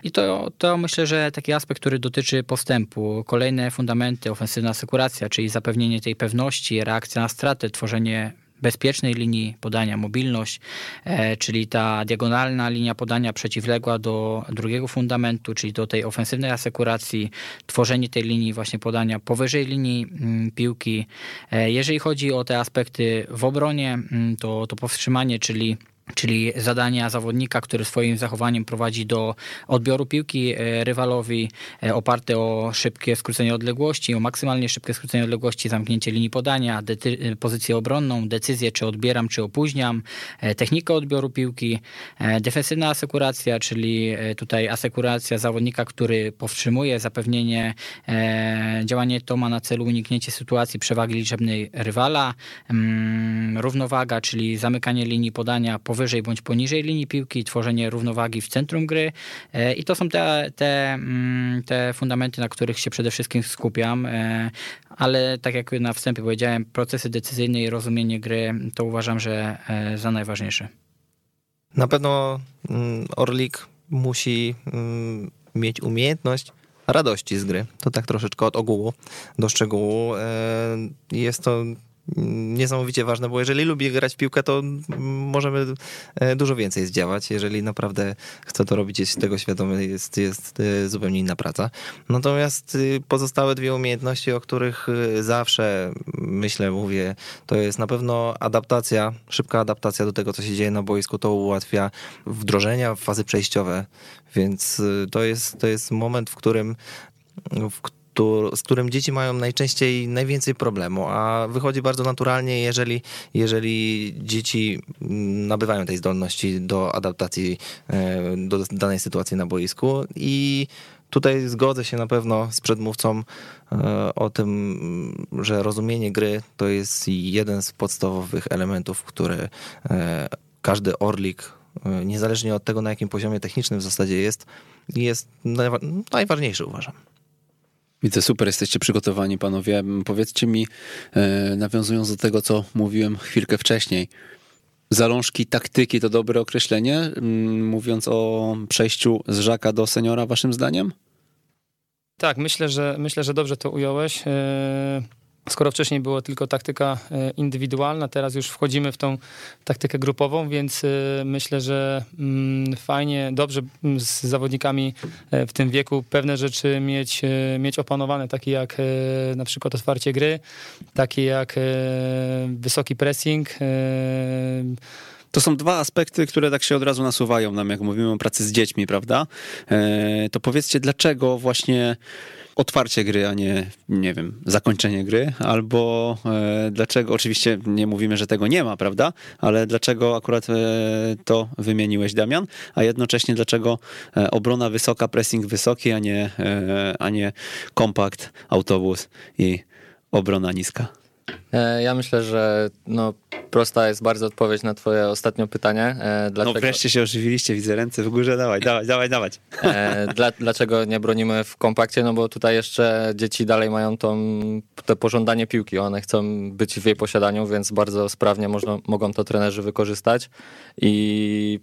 I to, to myślę, że taki aspekt, który dotyczy postępu. Kolejne fundamenty, ofensywna asekuracja, czyli zapewnienie tej pewności, reakcja na straty, tworzenie bezpiecznej linii podania, mobilność, e, czyli ta diagonalna linia podania przeciwległa do drugiego fundamentu, czyli do tej ofensywnej asekuracji, tworzenie tej linii właśnie podania powyżej linii mm, piłki. E, jeżeli chodzi o te aspekty w obronie, mm, to, to powstrzymanie, czyli czyli zadania zawodnika, który swoim zachowaniem prowadzi do odbioru piłki e, rywalowi, e, oparte o szybkie skrócenie odległości, o maksymalnie szybkie skrócenie odległości, zamknięcie linii podania, e, pozycję obronną, decyzję, czy odbieram, czy opóźniam, technikę odbioru piłki, defensywna asekuracja, czyli tutaj asekuracja zawodnika, który powstrzymuje zapewnienie, działanie to ma na celu uniknięcie sytuacji przewagi liczebnej rywala, mm, równowaga, czyli zamykanie linii podania, powyżej bądź poniżej linii piłki, tworzenie równowagi w centrum gry. E, I to są te, te, mm, te fundamenty, na których się przede wszystkim skupiam. E, ale tak jak na wstępie powiedziałem, procesy decyzyjne i rozumienie gry to uważam, że e, za najważniejsze. Na pewno mm, Orlik musi mm, mieć umiejętność radości z gry. To tak troszeczkę od ogółu do szczegółu. Jest to niesamowicie ważne, bo jeżeli lubi grać w piłkę, to możemy e, dużo więcej zdziałać. Jeżeli naprawdę chce to robić, jest tego świadomy, jest, jest e, zupełnie inna praca. Natomiast y, pozostałe dwie umiejętności, o których y, zawsze myślę, mówię, to jest na pewno adaptacja, szybka adaptacja do tego, co się dzieje na boisku. To ułatwia wdrożenia w fazy przejściowe, więc y, to jest, to jest moment, w którym w z którym dzieci mają najczęściej najwięcej problemu, a wychodzi bardzo naturalnie, jeżeli, jeżeli dzieci nabywają tej zdolności do adaptacji e, do danej sytuacji na boisku i Tutaj zgodzę się na pewno z przedmówcą e, o tym, że rozumienie gry to jest jeden z podstawowych elementów, które e, każdy orlik, niezależnie od tego na jakim poziomie technicznym w zasadzie jest, jest najważniejszy uważam. Widzę, super jesteście przygotowani, panowie. Powiedzcie mi, e, nawiązując do tego, co mówiłem chwilkę wcześniej, zalążki taktyki to dobre określenie, mm, mówiąc o przejściu z żaka do seniora, waszym zdaniem? Tak, myślę, że myślę, że dobrze to ująłeś. E, Skoro wcześniej było tylko taktyka e, indywidualna, teraz już wchodzimy w tą taktykę grupową, więc e, myślę, że mm, fajnie, dobrze mm, z zawodnikami e, w tym wieku pewne rzeczy mieć, mieć opanowane, takie jak na przykład otwarcie gry, takie jak wysoki pressing. To są dwa aspekty, które tak się od razu nasuwają nam, jak mówimy o pracy z dziećmi, prawda? To powiedzcie, dlaczego właśnie otwarcie gry, a nie, nie wiem, zakończenie gry, albo e, dlaczego, oczywiście nie mówimy, że tego nie ma, prawda, ale dlaczego akurat e, to wymieniłeś, Damian, a jednocześnie dlaczego e, obrona wysoka, pressing wysoki, a nie, e, a nie kompakt, autobus i obrona niska? E, ja myślę, że no, prosta jest bardzo odpowiedź na twoje ostatnie pytanie. E, dlaczego... No wreszcie się ożywiliście, widzę ręce w górze, dawaj, dawaj, dawaj, dawaj. E, dla, dlaczego nie bronimy w kompakcie? No bo tutaj jeszcze dzieci dalej mają tą, to pożądanie piłki, one chcą być w jej posiadaniu, więc bardzo sprawnie można, mogą to trenerzy wykorzystać i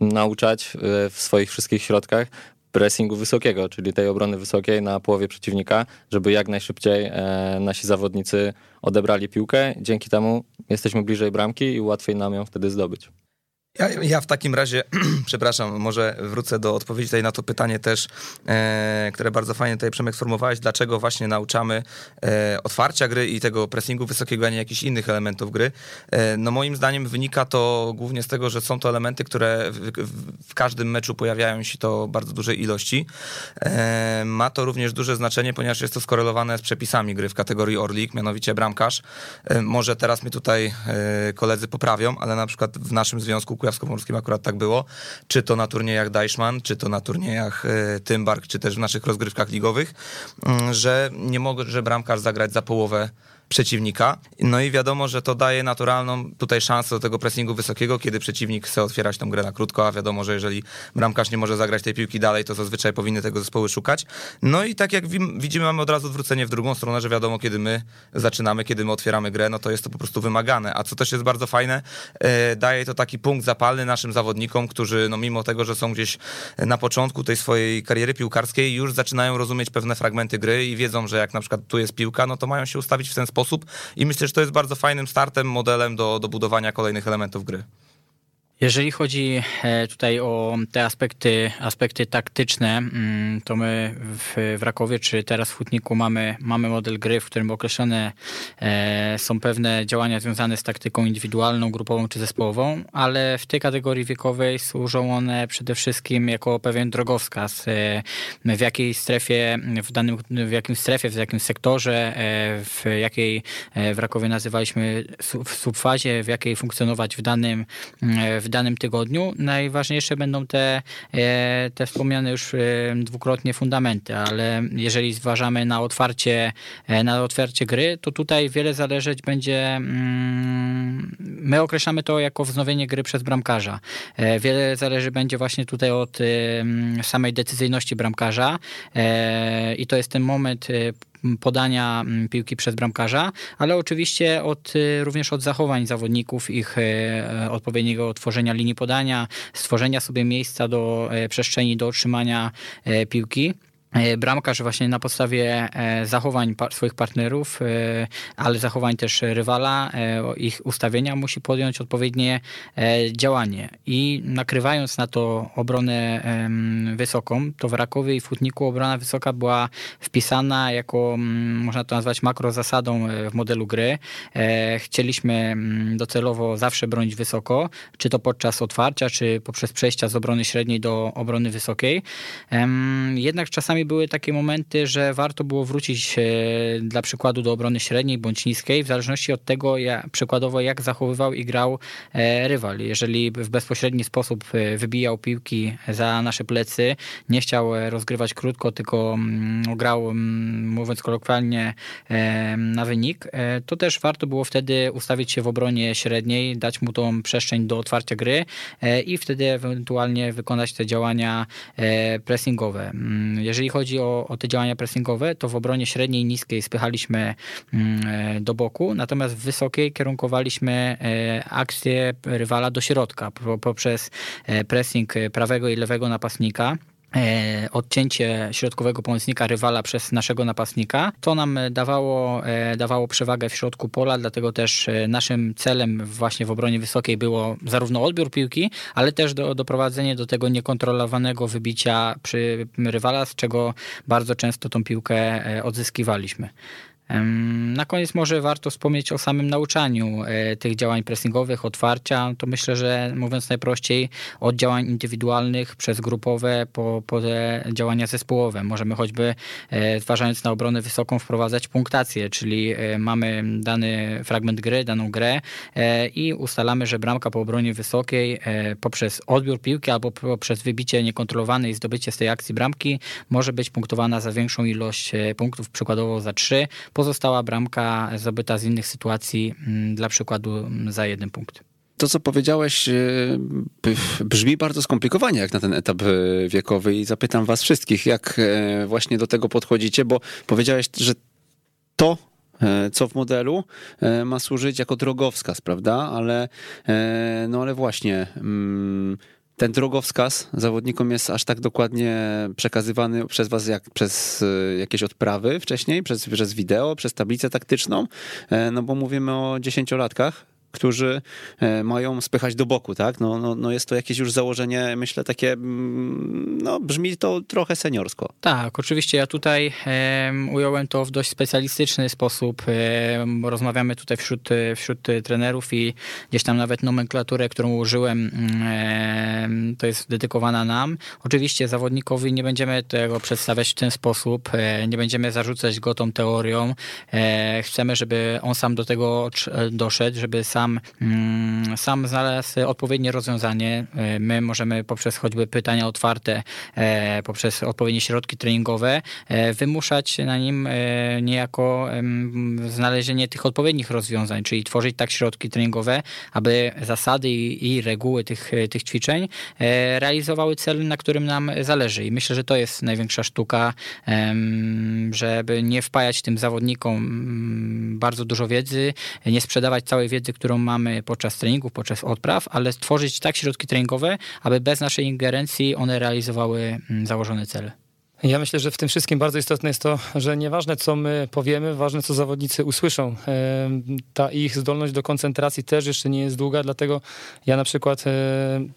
nauczać w swoich wszystkich środkach pressingu wysokiego, czyli tej obrony wysokiej na połowie przeciwnika, żeby jak najszybciej e, nasi zawodnicy odebrali piłkę. Dzięki temu jesteśmy bliżej bramki i łatwiej nam ją wtedy zdobyć. Ja, ja, w takim razie, przepraszam, może wrócę do odpowiedzi tutaj na to pytanie też, e, które bardzo fajnie tutaj Przemek sformułowałeś, dlaczego właśnie nauczamy e, otwarcia gry i tego pressingu wysokiego, a nie jakichś innych elementów gry. E, no moim zdaniem wynika to głównie z tego, że są to elementy, które w, w, każdym meczu pojawiają się to bardzo dużej ilości. E, ma to również duże znaczenie, ponieważ jest to skorelowane z przepisami gry w kategorii Orlik, mianowicie bramkarz. E, może teraz mnie tutaj e, koledzy poprawią, ale na przykład w naszym związku kujawsko-pomorskim akurat tak było, czy to na turniejach Deichmann, czy to na turniejach e, Tymbark, czy też w naszych rozgrywkach ligowych, mm, że nie może bramkarz zagrać za połowę przeciwnika. No i wiadomo, że to daje naturalną tutaj szansę do tego pressingu wysokiego, kiedy przeciwnik chce otwierać tą grę na krótko, a wiadomo, że jeżeli bramkarz nie może zagrać tej piłki dalej, to zazwyczaj powinny tego zespoły szukać. No i tak jak widzimy, mamy od razu odwrócenie w drugą stronę, że wiadomo, kiedy my zaczynamy, kiedy my otwieramy grę, no to jest to po prostu wymagane. A co też jest bardzo fajne, e, daje to taki punkt zapalny naszym zawodnikom, którzy no mimo tego, że są gdzieś na początku tej swojej kariery piłkarskiej, już zaczynają rozumieć pewne fragmenty gry i wiedzą, że jak na przykład tu jest piłka, no to mają się ustawić w ten sposób i myślę, że to jest bardzo fajnym startem, modelem do, do budowania kolejnych elementów gry. Jeżeli chodzi e, tutaj o te aspekty, aspekty taktyczne, mm, to my w, w Rakowie, czy teraz w Hutniku mamy, mamy model gry, w którym określone e, są pewne działania związane z taktyką indywidualną, grupową czy zespołową, ale w tej kategorii wiekowej służą one przede wszystkim jako pewien drogowskaz, e, w jakiej strefie, w danym, w jakim strefie, w jakim sektorze, w jakiej w Rakowie nazywaliśmy w subfazie, w jakiej funkcjonować w danym, w danym tygodniu. Najważniejsze będą te, e, te wspomniane już e, dwukrotnie fundamenty, ale jeżeli zważamy na otwarcie, e, na otwarcie gry, to tutaj wiele zależeć będzie. Mm, my określamy to jako wznowienie gry przez bramkarza. Wiele zależy będzie właśnie tutaj od samej decyzyjności bramkarza i to jest ten moment podania piłki przez bramkarza, ale oczywiście od, y, również od zachowań zawodników, ich y, y, odpowiedniego otworzenia linii podania, stworzenia sobie miejsca do przestrzeni do otrzymania piłki. E, bramkarz właśnie na podstawie e, zachowań swoich partnerów, e, ale zachowań też rywala, ich ustawienia musi podjąć odpowiednie działanie. I nakrywając na to obronę wysoką, to w Rakowie i w Hutniku obrona wysoka była wpisana jako, można to nazwać makrozasadą w modelu gry. Chcieliśmy docelowo zawsze bronić wysoko, czy to podczas otwarcia, czy poprzez przejścia z obrony średniej do obrony wysokiej. Jednak czasami czasami były takie momenty, że warto było wrócić e, dla przykładu do obrony średniej bądź niskiej, w zależności od tego, jak, przykładowo jak zachowywał i grał e, rywal. Jeżeli w bezpośredni sposób e, wybijał piłki za nasze plecy, nie chciał rozgrywać krótko, tylko mm, grał, mm, mówiąc kolokwialnie, na wynik, to też warto było wtedy ustawić się w obronie średniej, dać mu tą przestrzeń do otwarcia gry i wtedy ewentualnie wykonać te działania pressingowe. Mm, jeżeli chodzi o, o te działania pressingowe, to w obronie średniej i niskiej spychaliśmy mm, e, do boku, natomiast w wysokiej kierunkowaliśmy e, akcję rywala do środka poprzez e, pressing prawego i lewego napastnika. E, odcięcie środkowego pomocnika rywala przez naszego napastnika. To nam dawało, e, dawało przewagę w środku pola, dlatego też e, naszym celem właśnie w obronie wysokiej było zarówno odbiór piłki, ale też do, doprowadzenie do tego niekontrolowanego wybicia przy rywala, z czego bardzo często tą piłkę odzyskiwaliśmy. Na koniec może warto wspomnieć o samym nauczaniu e, tych działań pressingowych, otwarcia. To myślę, że mówiąc najprościej, od działań indywidualnych przez grupowe po, po działania zespołowe. Możemy choćby, e, zważając na obronę wysoką, wprowadzać punktację, czyli e, mamy dany fragment gry, daną grę i ustalamy, że bramka po obronie wysokiej poprzez odbiór piłki albo poprzez wybicie niekontrolowane i zdobycie z tej akcji bramki może być punktowana za większą ilość punktów, przykładowo za 3 pozostała bramka zdobyta z innych sytuacji, mm, dla przykładu mm, za jeden punkt. To, co powiedziałeś, e, brzmi bardzo skomplikowanie jak na ten etap e, wiekowy i zapytam was wszystkich, jak e, właśnie do tego podchodzicie, bo powiedziałeś, że to co w modelu ma służyć jako drogowskaz, prawda? Ale, no ale właśnie, mm, ten drogowskaz zawodnikom jest aż tak dokładnie przekazywany przez was jak przez e, jakieś odprawy wcześniej, przez, przez wideo, przez tablicę taktyczną, e, no bo mówimy o dziesięciolatkach, którzy e, mają spychać do boku, tak? No, no, no jest to jakieś już założenie, myślę, takie, mm, no brzmi to trochę seniorsko. Tak, oczywiście ja tutaj ująłem to w dość specjalistyczny sposób. Rozmawiamy tutaj wśród, wśród trenerów i gdzieś tam nawet nomenklaturę, którą użyłem, to jest dedykowana nam. Oczywiście zawodnikowi nie będziemy tego przedstawiać w ten sposób, e, nie będziemy zarzucać go tą teorią. E, chcemy, żeby on sam do tego doszedł, żeby sam sam, mm, sam znalazł odpowiednie rozwiązanie. E, my możemy poprzez choćby pytania otwarte, e, poprzez odpowiednie środki treningowe wymuszać na nim niejako znalezienie tych odpowiednich rozwiązań, czyli tworzyć tak środki treningowe, aby zasady i, i reguły tych, tych ćwiczeń realizowały cel, na którym nam zależy. I myślę, że to jest największa sztuka, żeby nie wpajać tym zawodnikom mm, bardzo dużo wiedzy, nie sprzedawać całej wiedzy, którą mamy podczas treningów, podczas odpraw, ale stworzyć tak środki treningowe, aby bez naszej ingerencji one realizowały mm, założone cele. Ja myślę, że w tym wszystkim bardzo istotne jest to, że nieważne co my powiemy, ważne co zawodnicy usłyszą. Ta ich zdolność do koncentracji też jeszcze nie jest długa, dlatego ja na przykład,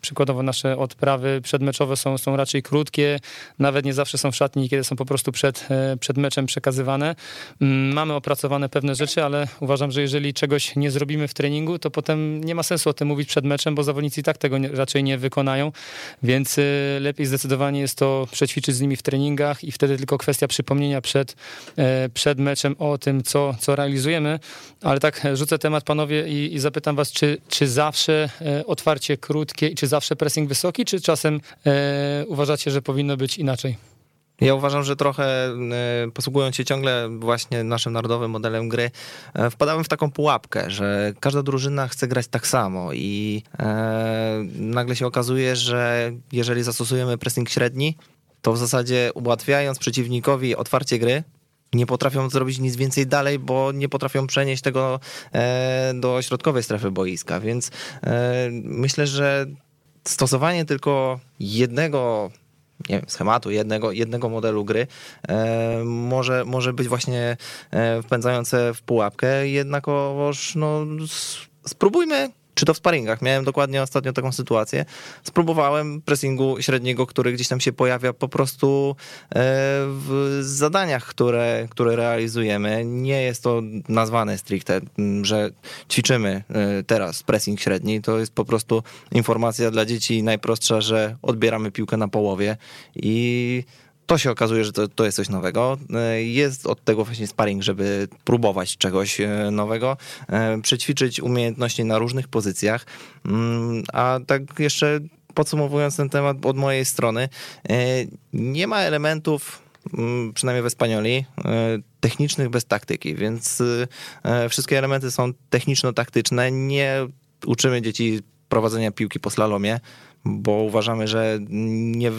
przykładowo nasze odprawy przedmeczowe są, są raczej krótkie, nawet nie zawsze są w szatni, kiedy są po prostu przed, e, przed meczem przekazywane. Mm, mamy opracowane pewne rzeczy, ale uważam, że jeżeli czegoś nie zrobimy w treningu, to potem nie ma sensu o tym mówić przed meczem, bo zawodnicy i tak tego raczej nie wykonają, więc e, lepiej zdecydowanie jest to przećwiczyć z nimi w treningu, treningach i wtedy tylko kwestia przypomnienia przed, e, przed meczem o tym, co, co realizujemy. Ale tak rzucę temat panowie i, i zapytam was, czy, czy zawsze e, otwarcie krótkie i czy zawsze pressing wysoki, czy czasem e, uważacie, że powinno być inaczej? Ja uważam, że trochę posługując się ciągle właśnie naszym narodowym modelem gry, wpadałem w taką pułapkę, że każda drużyna chce grać tak samo i nagle się okazuje, że jeżeli zastosujemy pressing średni, to w zasadzie ułatwiając przeciwnikowi otwarcie gry, nie potrafią zrobić nic więcej dalej, bo nie potrafią przenieść tego e, do środkowej strefy boiska. Więc e, myślę, że stosowanie tylko jednego nie wiem, schematu, jednego, jednego modelu gry e, może, może być właśnie wpędzające w pułapkę. Jednakowoż no, spróbujmy czy to w sparingach. Miałem dokładnie ostatnio taką sytuację. Spróbowałem pressingu średniego, który gdzieś tam się pojawia po prostu e, w zadaniach, które, które realizujemy. Nie jest to nazwane stricte, że ćwiczymy e, teraz pressing średni. To jest po prostu informacja dla dzieci najprostsza, że odbieramy piłkę na połowie i to się okazuje, że to, to jest coś nowego. E, jest od tego właśnie sparring, żeby próbować czegoś e, nowego, e, przećwiczyć umiejętności na różnych pozycjach. Mm, a tak jeszcze podsumowując ten temat od mojej strony, nie ma elementów, mm, przynajmniej w Espanioli, technicznych bez taktyki, więc wszystkie elementy są techniczno-taktyczne. Nie uczymy dzieci prowadzenia piłki po slalomie, bo uważamy, że nie,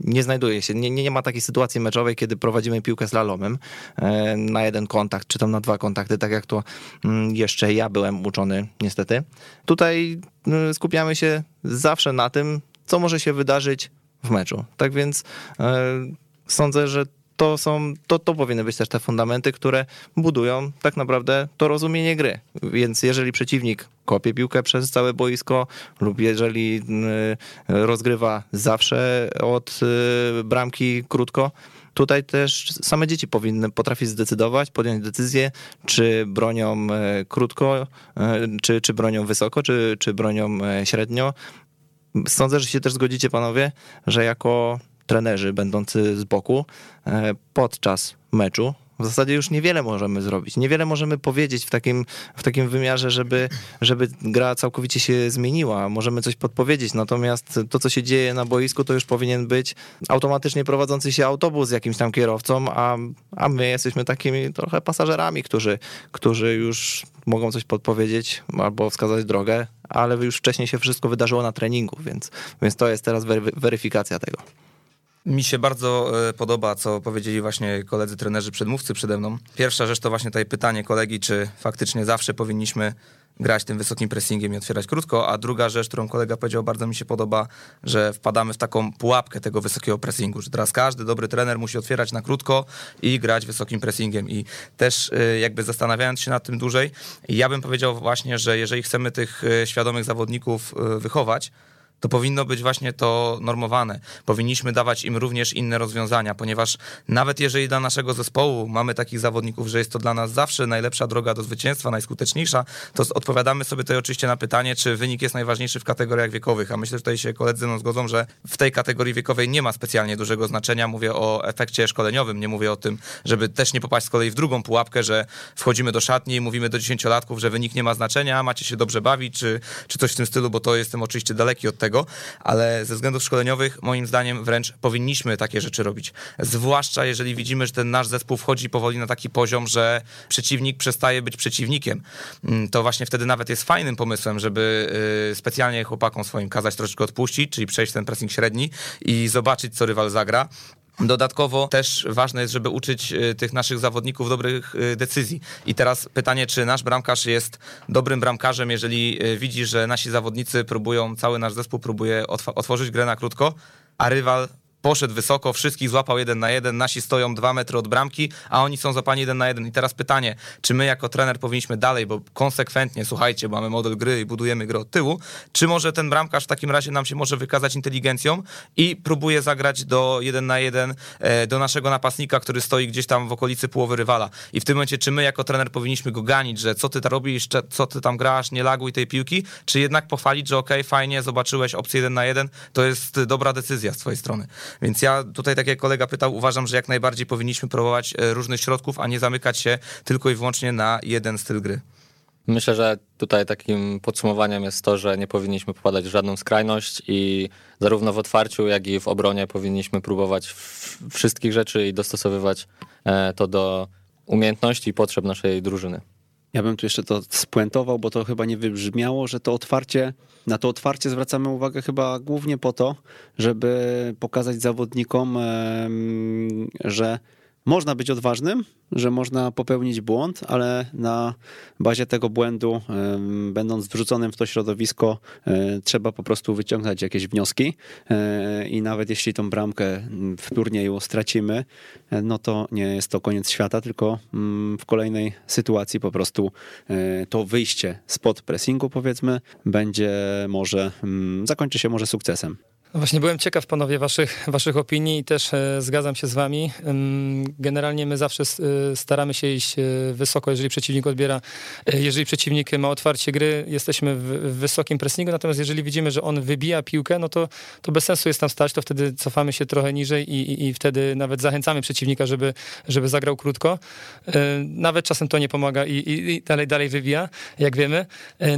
nie znajduje się, nie, nie ma takiej sytuacji meczowej, kiedy prowadzimy piłkę slalomem e, na jeden kontakt, czy tam na dwa kontakty, tak jak to mm, jeszcze ja byłem uczony niestety. Tutaj mm, skupiamy się zawsze na tym, co może się wydarzyć w meczu. Tak więc e, sądzę, że to są, to, to powinny być też te fundamenty, które budują tak naprawdę to rozumienie gry. Więc jeżeli przeciwnik kopie piłkę przez całe boisko lub jeżeli y, rozgrywa zawsze od y, bramki krótko, tutaj też same dzieci powinny potrafić zdecydować, podjąć decyzję, czy bronią y, krótko, czy, czy bronią wysoko, czy, czy bronią średnio. Sądzę, że się też zgodzicie, panowie, że jako trenerzy będący z boku e, podczas meczu. W zasadzie już niewiele możemy zrobić. Niewiele możemy powiedzieć w takim, w takim wymiarze, żeby, żeby gra całkowicie się zmieniła. Możemy coś podpowiedzieć, natomiast to, co się dzieje na boisku, to już powinien być automatycznie prowadzący się autobus z jakimś tam kierowcą, a, a my jesteśmy takimi trochę pasażerami, którzy, którzy już mogą coś podpowiedzieć albo wskazać drogę, ale już wcześniej się wszystko wydarzyło na treningu, więc, więc to jest teraz weryfikacja tego. Mi się bardzo e, podoba, co powiedzieli właśnie koledzy trenerzy przedmówcy przede mną. Pierwsza rzecz to właśnie tutaj pytanie kolegi, czy faktycznie zawsze powinniśmy grać tym wysokim pressingiem i otwierać krótko, a druga rzecz, którą kolega powiedział, bardzo mi się podoba, że wpadamy w taką pułapkę tego wysokiego pressingu, że teraz każdy dobry trener musi otwierać na krótko i grać wysokim pressingiem i też e, jakby zastanawiając się nad tym dłużej, ja bym powiedział właśnie, że jeżeli chcemy tych e, świadomych zawodników wychować, to powinno być właśnie to normowane. Powinniśmy dawać im również inne rozwiązania, ponieważ nawet jeżeli dla naszego zespołu mamy takich zawodników, że jest to dla nas zawsze najlepsza droga do zwycięstwa, najskuteczniejsza, to odpowiadamy sobie tutaj oczywiście na pytanie, czy wynik jest najważniejszy w kategoriach wiekowych. A myślę, że tutaj się koledzy no zgodzą, że w tej kategorii wiekowej nie ma specjalnie dużego znaczenia. Mówię o efekcie szkoleniowym, nie mówię o tym, żeby też nie popaść z kolei w drugą pułapkę, że wchodzimy do szatni i mówimy do dziesięciolatków, że wynik nie ma znaczenia, macie się dobrze bawić, czy, czy coś w tym stylu, bo to jestem oczywiście daleki od tego, ale ze względów szkoleniowych moim zdaniem wręcz powinniśmy takie rzeczy robić. Zwłaszcza jeżeli widzimy, że ten nasz zespół wchodzi powoli na taki poziom, że przeciwnik przestaje być przeciwnikiem. Mm, to właśnie wtedy nawet jest fajnym pomysłem, żeby y, specjalnie chłopakom swoim kazać troszeczkę odpuścić, czyli przejść ten pressing średni i zobaczyć, co rywal zagra. Dodatkowo też ważne jest, żeby uczyć y, tych naszych zawodników dobrych y, decyzji. I teraz pytanie, czy nasz bramkarz jest dobrym bramkarzem, jeżeli y, widzi, że nasi zawodnicy próbują, cały nasz zespół próbuje otworzyć grę na krótko, a rywal poszedł wysoko, wszystkich złapał jeden na jeden, nasi stoją dwa metry od bramki, a oni są złapani jeden na jeden. I teraz pytanie, czy my jako trener powinniśmy dalej, bo konsekwentnie, słuchajcie, mamy model gry i budujemy grę od tyłu, czy może ten bramkarz w takim razie nam się może wykazać inteligencją i próbuje zagrać do jeden na jeden e, do naszego napastnika, który stoi gdzieś tam w okolicy połowy rywala. I w tym momencie, czy my jako trener powinniśmy go ganić, że co ty tam robisz, co ty tam grasz, nie laguj tej piłki, czy jednak pochwalić, że okej, okay, fajnie, zobaczyłeś opcję jeden na jeden, to jest dobra decyzja z twojej strony. Więc ja tutaj, tak jak kolega pytał, uważam, że jak najbardziej powinniśmy próbować e, różnych środków, a nie zamykać się tylko i wyłącznie na jeden styl gry. Myślę, że tutaj takim podsumowaniem jest to, że nie powinniśmy popadać w żadną skrajność i zarówno w otwarciu, jak i w obronie powinniśmy próbować wszystkich rzeczy i dostosowywać e, to do umiejętności i potrzeb naszej drużyny. Ja bym tu jeszcze to spuentował, bo to chyba nie wybrzmiało, że to otwarcie, na to otwarcie zwracamy uwagę chyba głównie po to, żeby pokazać zawodnikom, że można być odważnym, że można popełnić błąd, ale na bazie tego błędu, będąc wrzuconym w to środowisko, e, trzeba po prostu wyciągnąć jakieś wnioski e, i nawet jeśli tą bramkę w turnieju stracimy, e, no to nie jest to koniec świata, tylko mm, w kolejnej sytuacji po prostu to wyjście spod pressingu powiedzmy będzie może, mm, zakończy się może sukcesem. Właśnie byłem ciekaw, panowie, waszych, waszych opinii i też e, zgadzam się z wami. Generalnie my zawsze e, staramy się iść e, wysoko, jeżeli przeciwnik odbiera, jeżeli przeciwnik ma otwarcie gry, jesteśmy w, wysokim pressingu, natomiast jeżeli widzimy, że on wybija piłkę, no to, to bez sensu jest tam stać, to wtedy cofamy się trochę niżej i, i, i wtedy nawet zachęcamy przeciwnika, żeby, żeby zagrał krótko. Nawet czasem to nie pomaga i, i, dalej, dalej wybija, jak wiemy.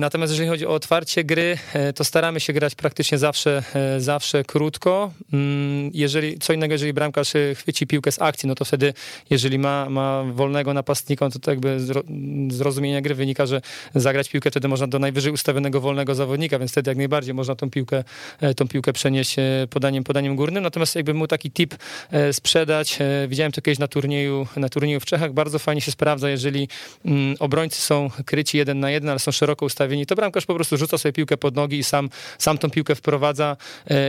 Natomiast jeżeli chodzi o otwarcie gry, to staramy się grać praktycznie zawsze, zawsze zawsze krótko. Mm, jeżeli, co innego, jeżeli bramkarz chwyci piłkę z akcji, no to wtedy, jeżeli ma, ma wolnego napastnika, no to, to jakby z gry wynika, że zagrać piłkę wtedy można do najwyżej ustawionego wolnego zawodnika, więc wtedy jak najbardziej można tą piłkę, e, tą piłkę przenieść e, podaniem, podaniem górnym. Natomiast jakby mu taki tip e, sprzedać, widziałem to kiedyś na turnieju, na turnieju w Czechach, bardzo fajnie się sprawdza, jeżeli mm, obrońcy są kryci jeden na jeden, ale są szeroko ustawieni, to bramkarz po prostu rzuca sobie piłkę pod nogi i sam, sam tą piłkę wprowadza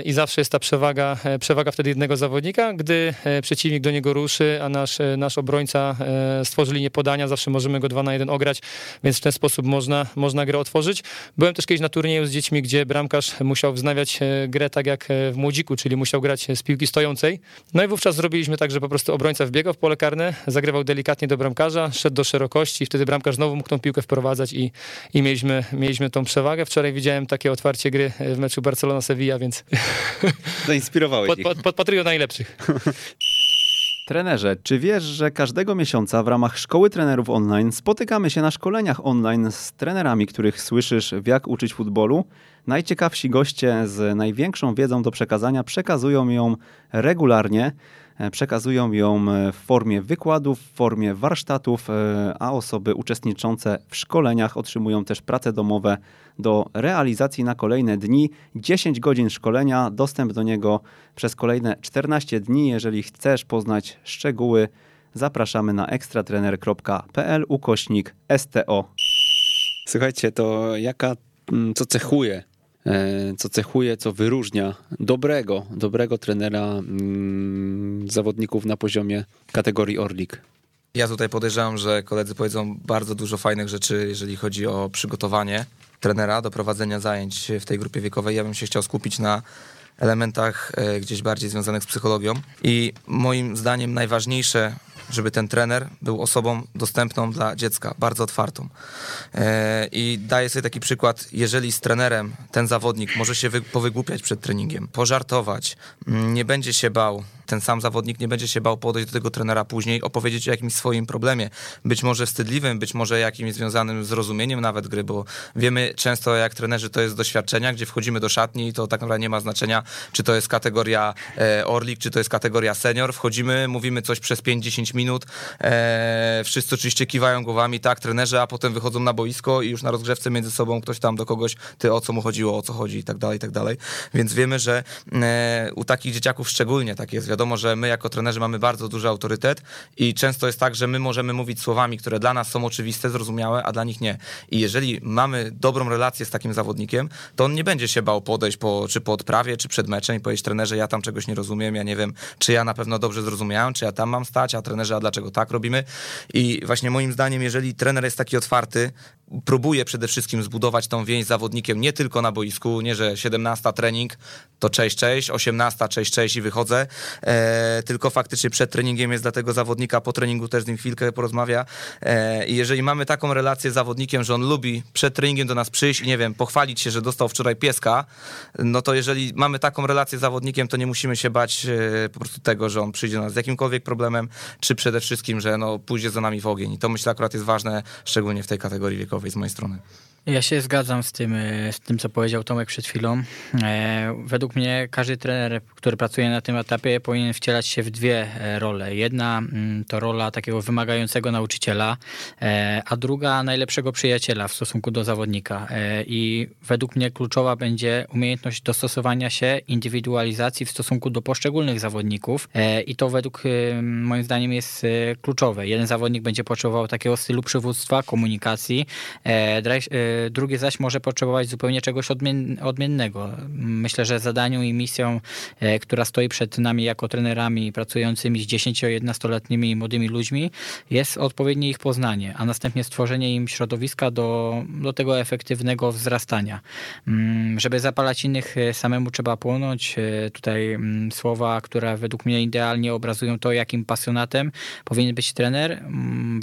i zawsze jest ta przewaga, e, przewaga wtedy jednego zawodnika. Gdy e, przeciwnik do niego ruszy, a nasz, e, nasz obrońca stworzy linię podania, zawsze możemy go 2 na 1 ograć, więc w ten sposób można, można grę otworzyć. Byłem też kiedyś na turnieju z dziećmi, gdzie bramkarz musiał wznawiać grę tak jak w młodziku, czyli musiał grać z piłki stojącej. No i wówczas zrobiliśmy tak, że po prostu obrońca wbiegał w pole karne, zagrywał delikatnie do bramkarza, szedł do szerokości wtedy bramkarz znowu mógł tą piłkę wprowadzać i, i mieliśmy, mieliśmy tą przewagę. Wczoraj widziałem takie otwarcie gry w meczu Barcelona-Sevilla, więc Zainspirowałeś pod, pod, podpatrują najlepszych. Trenerze, czy wiesz, że każdego miesiąca w ramach Szkoły Trenerów Online spotykamy się na szkoleniach online z trenerami, których słyszysz w jak uczyć futbolu? Najciekawsi goście z największą wiedzą do przekazania przekazują ją regularnie. E, przekazują ją e, w formie wykładów, w formie warsztatów, e, a osoby uczestniczące w szkoleniach otrzymują też prace domowe do realizacji na kolejne dni. 10 godzin szkolenia, dostęp do niego przez kolejne 14 dni. Jeżeli chcesz poznać szczegóły, zapraszamy na ekstratrener.pl ukośnik STO. Słuchajcie, to jaka, mm, co cechuje co cechuje, co wyróżnia dobrego, dobrego trenera mm, zawodników na poziomie kategorii Orlik. Ja tutaj podejrzewam, że koledzy powiedzą bardzo dużo fajnych rzeczy, jeżeli chodzi o przygotowanie trenera do prowadzenia zajęć w tej grupie wiekowej. Ja bym się chciał skupić na elementach e, gdzieś bardziej związanych z psychologią. I moim zdaniem najważniejsze żeby ten trener był osobą dostępną dla dziecka, bardzo otwartą. E, I daję sobie taki przykład, jeżeli z trenerem ten zawodnik może się powygłupiać przed treningiem, pożartować, mm, nie będzie się bał ten sam zawodnik nie będzie się bał podejść do tego trenera później, opowiedzieć o jakimś swoim problemie. Być może wstydliwym, być może jakimś związanym z rozumieniem nawet gry, bo wiemy często jak trenerzy to jest doświadczenia, gdzie wchodzimy do szatni i to tak naprawdę nie ma znaczenia, czy to jest kategoria e, Orlik, czy to jest kategoria senior. Wchodzimy, mówimy coś przez 5-10 minut, e, wszyscy oczywiście kiwają głowami, tak, trenerzy, a potem wychodzą na boisko i już na rozgrzewce między sobą ktoś tam do kogoś, ty o co mu chodziło, o co chodzi i tak dalej, i tak dalej. Więc wiemy, że e, u takich dzieciaków szczególnie tak jest, wiadomo, wiadomo, że my jako trenerzy mamy bardzo duży autorytet i często jest tak, że my możemy mówić słowami, które dla nas są oczywiste, zrozumiałe, a dla nich nie. I jeżeli mamy dobrą relację z takim zawodnikiem, to on nie będzie się bał podejść po, czy po odprawie, czy przed meczem i powiedzieć trenerze, ja tam czegoś nie rozumiem, ja nie wiem, czy ja na pewno dobrze zrozumiałem, czy ja tam mam stać, a trenerze, a dlaczego tak robimy? I właśnie moim zdaniem, jeżeli trener jest taki otwarty, próbuje przede wszystkim zbudować tą więź z zawodnikiem nie tylko na boisku, nie że 17 trening, to cześć, cześć, 18 cześć, cześć i wychodzę, e, tylko faktycznie przed treningiem jest dla tego zawodnika, po treningu też z nim chwilkę porozmawia e, i jeżeli mamy taką relację z zawodnikiem, że on lubi przed treningiem do nas przyjść i nie wiem, pochwalić się, że dostał wczoraj pieska, no to jeżeli mamy taką relację z zawodnikiem, to nie musimy się bać e, po prostu tego, że on przyjdzie do nas z jakimkolwiek problemem, czy przede wszystkim, że no pójdzie za nami w ogień i to myślę akurat jest ważne, szczególnie w tej kategorii wiekowej z mojej strony. Ja się zgadzam z tym, e, z tym, co powiedział Tomek przed chwilą. E, według mnie każdy trener, który pracuje na tym etapie, powinien wcielać się w dwie e, role. Jedna mm, to rola takiego wymagającego nauczyciela, a druga najlepszego przyjaciela w stosunku do zawodnika. I według mnie kluczowa będzie umiejętność dostosowania się, indywidualizacji w stosunku do poszczególnych zawodników. I to według moim zdaniem jest kluczowe. Jeden zawodnik będzie potrzebował takiego stylu przywództwa, komunikacji, drugie zaś może potrzebować zupełnie czegoś odmiennego. Myślę, że zadaniu i misją, e, która stoi przed nami jako trenerami pracującymi z 10-11-letnimi młodymi ludźmi, jest odpowiednie ich poznanie, a następnie stworzenie im środowiska do, do tego efektywnego wzrastania. Mm, żeby zapalać innych, e, samemu trzeba płonąć. E, tutaj mm, słowa, które według mnie idealnie obrazują to, jakim pasjonatem powinien być trener. Mm,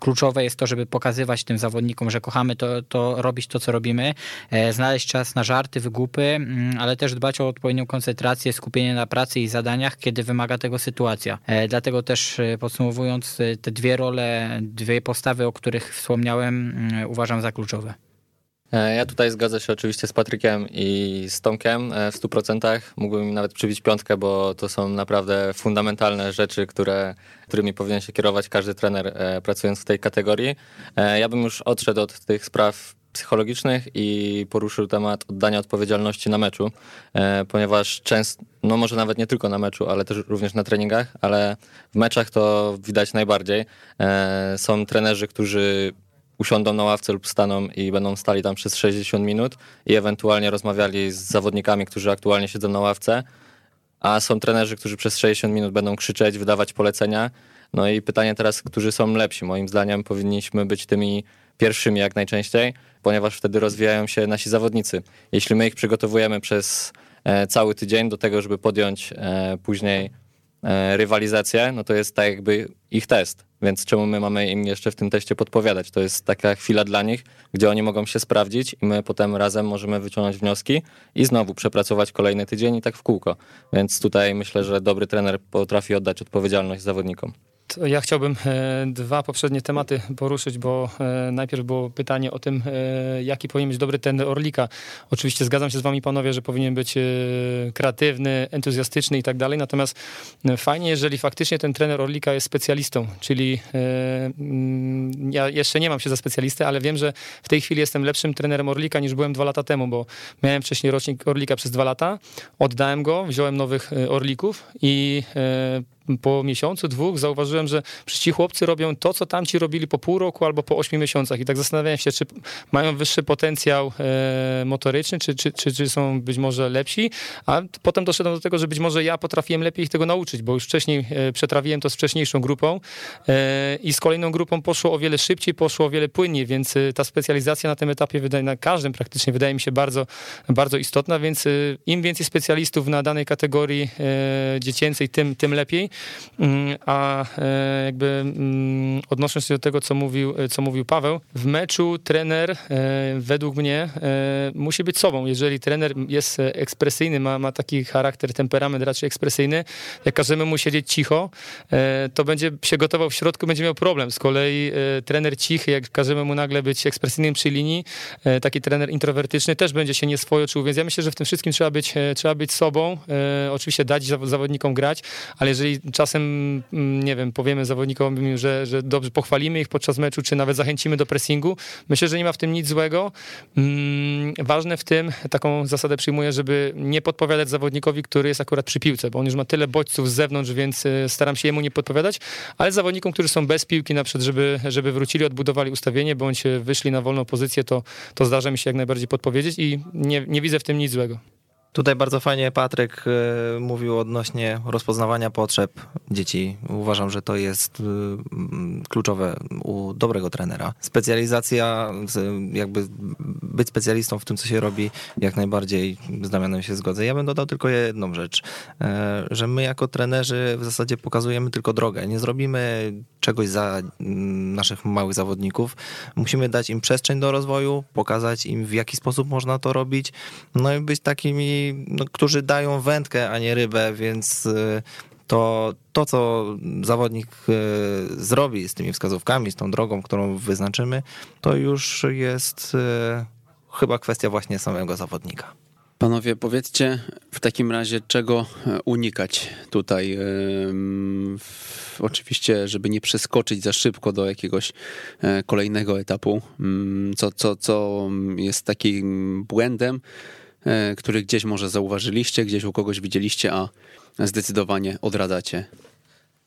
kluczowe jest to, żeby pokazywać tym zawodnikom, że kochamy to, to robić to, co robimy, e, znaleźć czas na żarty, wygłupy, mm, ale też dbać o odpowiednią koncentrację, skupienie na pracy i zadaniach, kiedy wymaga tego sytuacja. E, dlatego też e, podsumowując, te dwie role, dwie postawy, o których wspomniałem, mm, uważam za kluczowe. Ja tutaj zgadzam się oczywiście z Patrykiem i z Tomkiem w 100%. Mógłbym nawet przybić piątkę, bo to są naprawdę fundamentalne rzeczy, które którymi powinien się kierować każdy trener e, pracując w tej kategorii. E, ja bym już odszedł od tych spraw psychologicznych i poruszył temat oddania odpowiedzialności na meczu, e, ponieważ często, no może nawet nie tylko na meczu, ale też również na treningach, ale w meczach to widać najbardziej. Są trenerzy, którzy usiądą na ławce lub staną i będą stali tam przez 60 minut i ewentualnie rozmawiali z zawodnikami, którzy aktualnie siedzą na ławce a są trenerzy, którzy przez 60 minut będą krzyczeć, wydawać polecenia. No i pytanie teraz, którzy są lepsi? Moim zdaniem powinniśmy być tymi pierwszymi jak najczęściej, ponieważ wtedy rozwijają się nasi zawodnicy. Jeśli my ich przygotowujemy przez e, cały tydzień do tego, żeby podjąć e, później rywalizację, no to jest tak jakby ich test. Więc czemu my mamy im jeszcze w tym teście podpowiadać? To jest taka chwila dla nich, gdzie oni mogą się sprawdzić i my potem razem możemy wyciągnąć wnioski i znowu przepracować kolejny tydzień i tak w kółko. Więc tutaj myślę, że dobry trener potrafi oddać odpowiedzialność zawodnikom. Ja chciałbym e, dwa poprzednie tematy poruszyć, bo e, najpierw było pytanie o tym, e, jaki powinien być dobry ten Orlika. Oczywiście zgadzam się z wami panowie, że powinien być kreatywny, entuzjastyczny i tak dalej, natomiast fajnie, jeżeli faktycznie ten trener Orlika jest specjalistą, czyli mm, ja jeszcze nie mam się za specjalistę, ale wiem, że w tej chwili jestem lepszym trenerem Orlika niż byłem dwa lata temu, bo miałem wcześniej rocznik Orlika przez dwa lata, oddałem go, wziąłem nowych Orlików i po miesiącu, dwóch zauważyłem, że ci chłopcy robią to, co tamci robili po pół roku albo po ośmiu miesiącach. I tak zastanawiałem się, czy mają wyższy potencjał e, motoryczny, czy, czy, czy, czy są być może lepsi, a potem doszedłem do tego, że być może ja potrafiłem lepiej ich tego nauczyć, bo już wcześniej e, przetrawiłem to z wcześniejszą grupą e, i z kolejną grupą poszło o wiele szybciej, poszło o wiele płynniej, więc e, ta specjalizacja na tym etapie, na każdym praktycznie, wydaje mi się bardzo, bardzo istotna, więc e, im więcej specjalistów na danej kategorii e, dziecięcej, tym, tym lepiej, a e, jakby mm, odnosząc się do tego, co mówił, co mówił Paweł, w meczu trener e, według mnie e, musi być sobą. Jeżeli trener jest ekspresyjny, ma, ma taki charakter, temperament raczej ekspresyjny, jak każemy mu siedzieć cicho, e, to będzie się gotował w środku, będzie miał problem. Z kolei trener cichy, jak każemy mu nagle być ekspresyjnym przy linii, taki trener introwertyczny też będzie się nieswojo czuł, więc ja myślę, że w tym wszystkim trzeba być, trzeba być sobą. Oczywiście dać zawodnikom grać, ale jeżeli czasem, mm, nie wiem, powiemy zawodnikom, że, że dobrze pochwalimy ich podczas meczu, czy nawet zachęcimy do pressingu, myślę, że nie ma w tym nic złego. Mm, ważne w tym, taką zasadę przyjmuję, żeby nie podpowiadać zawodnikowi, który jest akurat przy piłce, bo on już ma tyle bodźców z zewnątrz, więc y, staram się jemu nie podpowiadać, ale zawodnikom, którzy są bez piłki na przykład, żeby, żeby wrócili, odbudowali ustawienie, bądź wyszli na wolną pozycję, to, to zdarza mi się jak najbardziej podpowiedzieć i nie, nie widzę w tym nic złego. Tutaj bardzo fajnie Patryk e, mówił odnośnie rozpoznawania potrzeb dzieci. Uważam, że to jest e, kluczowe u dobrego trenera. Specjalizacja, jakby być specjalistą w tym, co się robi, jak najbardziej z Damianem się zgodzę. Ja bym dodał tylko jedną rzecz, e, że my jako trenerzy w zasadzie pokazujemy tylko drogę. Nie zrobimy czegoś za naszych małych zawodników. Musimy dać im przestrzeń do rozwoju, pokazać im w jaki sposób można to robić, no i być takimi no, którzy dają wędkę, a nie rybę, więc y, to, to, co zawodnik y, zrobi z tymi wskazówkami, z tą drogą, którą wyznaczymy, to już jest y, chyba kwestia właśnie samego zawodnika. Panowie, powiedzcie w takim razie, czego unikać tutaj. Oczywiście, żeby nie przeskoczyć za szybko do jakiegoś e, kolejnego etapu, mm, co, co, co jest takim błędem, E, który gdzieś może zauważyliście, gdzieś u kogoś widzieliście, a zdecydowanie odradzacie?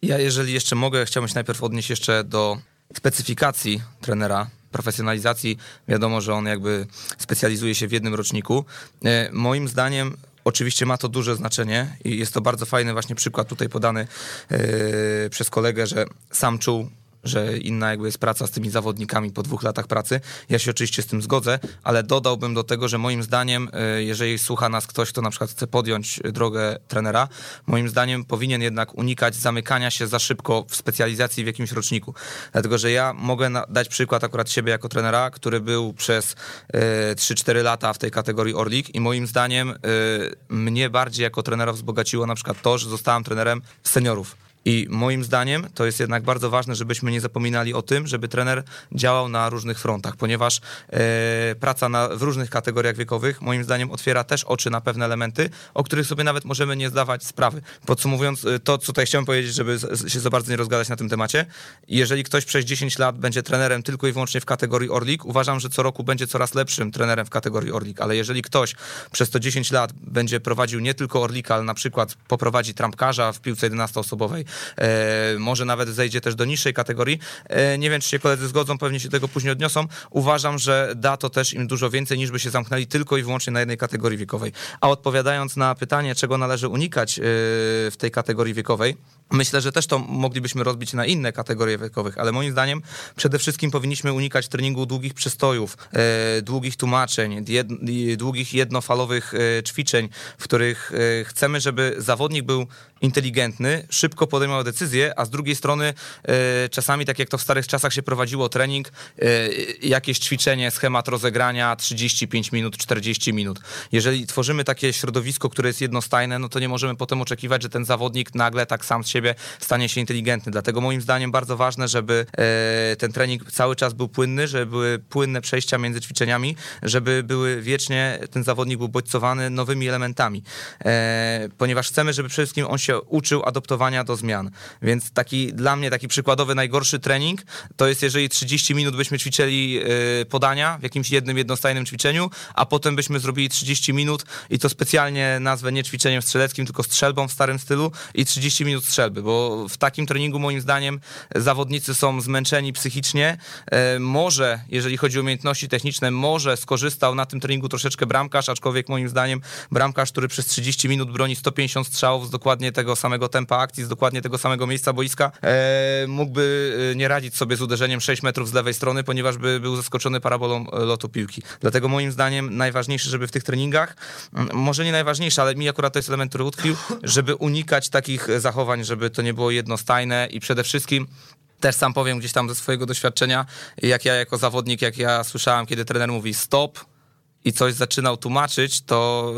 Ja, jeżeli jeszcze mogę, chciałbym się najpierw odnieść jeszcze do specyfikacji trenera, profesjonalizacji. Wiadomo, że on jakby specjalizuje się w jednym roczniku. E, moim zdaniem Oczywiście ma to duże znaczenie i jest to bardzo fajny właśnie przykład tutaj podany yy, przez kolegę, że sam czuł że inna jakby jest praca z tymi zawodnikami po dwóch latach pracy. Ja się oczywiście z tym zgodzę, ale dodałbym do tego, że moim zdaniem, e, jeżeli słucha nas ktoś, kto na przykład chce podjąć drogę trenera, moim zdaniem powinien jednak unikać zamykania się za szybko w specjalizacji w jakimś roczniku. Dlatego, że ja mogę dać przykład akurat siebie jako trenera, który był przez 3-4 e, lata w tej kategorii Orlik i moim zdaniem e, mnie bardziej jako trenera wzbogaciło na przykład to, że zostałem trenerem seniorów i moim zdaniem to jest jednak bardzo ważne, żebyśmy nie zapominali o tym, żeby trener działał na różnych frontach, ponieważ e, praca na, w różnych kategoriach wiekowych moim zdaniem otwiera też oczy na pewne elementy, o których sobie nawet możemy nie zdawać sprawy. Podsumowując e, to, co tutaj chciałem powiedzieć, żeby się za bardzo nie rozgadać na tym temacie, jeżeli ktoś przez 10 lat będzie trenerem tylko i wyłącznie w kategorii Orlik, uważam, że co roku będzie coraz lepszym trenerem w kategorii Orlik, ale jeżeli ktoś przez to 10 lat będzie prowadził nie tylko Orlika, ale na przykład poprowadzi trampkarza w piłce 11-osobowej, E, może nawet zejdzie też do niższej kategorii. E, nie wiem, czy się koledzy zgodzą, pewnie się tego później odniosą. Uważam, że da to też im dużo więcej, niż by się zamknęli tylko i wyłącznie na jednej kategorii wiekowej. A odpowiadając na pytanie, czego należy unikać e, w tej kategorii wiekowej, Myślę, że też to moglibyśmy rozbić na inne kategorie wiekowych, ale moim zdaniem przede wszystkim powinniśmy unikać treningu długich przystojów, e, długich tłumaczeń, długich jednofalowych e, ćwiczeń, w których e, chcemy, żeby zawodnik był inteligentny, szybko podejmował decyzje, a z drugiej strony czasami, tak jak to w starych czasach się prowadziło trening, jakieś ćwiczenie, schemat rozegrania 35 minut, 40 minut. Jeżeli tworzymy takie środowisko, które jest jednostajne, no to nie możemy potem oczekiwać, że ten zawodnik nagle tak sam z siebie stanie się inteligentny. Dlatego moim zdaniem bardzo ważne, żeby e, ten trening cały czas był płynny, żeby były płynne przejścia między ćwiczeniami, żeby były wiecznie, ten zawodnik był bodźcowany nowymi elementami. Ponieważ chcemy, żeby przede wszystkim on się uczył adoptowania do zmian. Więc taki dla mnie taki przykładowy najgorszy trening to jest jeżeli 30 minut byśmy ćwiczyli y, podania w jakimś jednym jednostajnym ćwiczeniu, a potem byśmy zrobili 30 minut i to specjalnie nazwę nie ćwiczeniem strzeleckim, tylko strzelbą w starym stylu i 30 minut strzelby. Strzelby, bo w takim treningu moim zdaniem zawodnicy są zmęczeni psychicznie. E, może, jeżeli chodzi o umiejętności techniczne, może skorzystał na tym treningu troszeczkę bramkarz, aczkolwiek moim zdaniem bramkarz, który przez 30 minut broni 150 strzałów z dokładnie tego samego tempa akcji, z dokładnie tego samego miejsca boiska, e, mógłby e, nie radzić sobie z uderzeniem 6 metrów z lewej strony, ponieważ by był zaskoczony parabolą lotu piłki. Dlatego moim zdaniem najważniejsze, żeby w tych treningach, może nie najważniejsze, ale mi akurat to jest element, który utkwił, żeby unikać takich zachowań, żeby to nie było jednostajne i przede wszystkim też sam powiem gdzieś tam ze swojego doświadczenia, jak ja jako zawodnik, jak ja słyszałem, kiedy trener mówi stop, i coś zaczynał tłumaczyć, to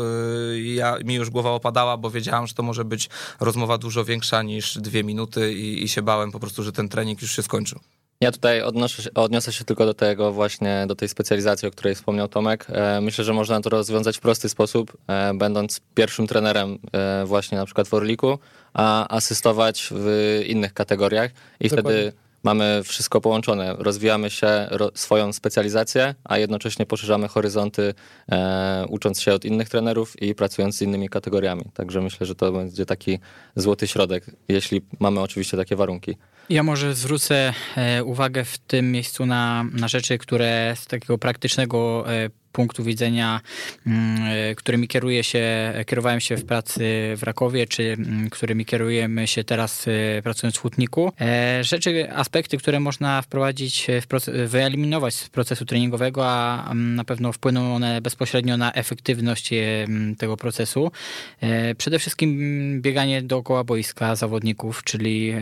y, ja, mi już głowa opadała, bo wiedziałem, że to może być rozmowa dużo większa niż dwie minuty i, i się bałem po prostu, że ten trening już się skończył. Ja tutaj odnoszę, odniosę się tylko do tego właśnie, do tej specjalizacji, o której wspomniał Tomek. E, myślę, że można to rozwiązać w prosty sposób, e, będąc pierwszym trenerem e, właśnie na przykład w Orliku, a asystować w innych kategoriach i Dokładnie. wtedy mamy wszystko połączone. Rozwijamy się, ro, swoją specjalizację, a jednocześnie poszerzamy horyzonty, e, ucząc się od innych trenerów i pracując z innymi kategoriami. Także myślę, że to będzie taki złoty środek, jeśli mamy oczywiście takie warunki. Ja może zwrócę e, uwagę w tym miejscu na, na rzeczy, które z takiego praktycznego e, punktu widzenia, mm, e, którymi kieruję się, kierowałem się w pracy w Rakowie, czy mm, którymi kierujemy się teraz e, pracując w Hutniku. E, rzeczy, aspekty, które można wprowadzić, wyeliminować z procesu treningowego, a mm, na pewno wpłyną one bezpośrednio na efektywność tego procesu. Przede wszystkim bieganie dookoła boiska zawodników, czyli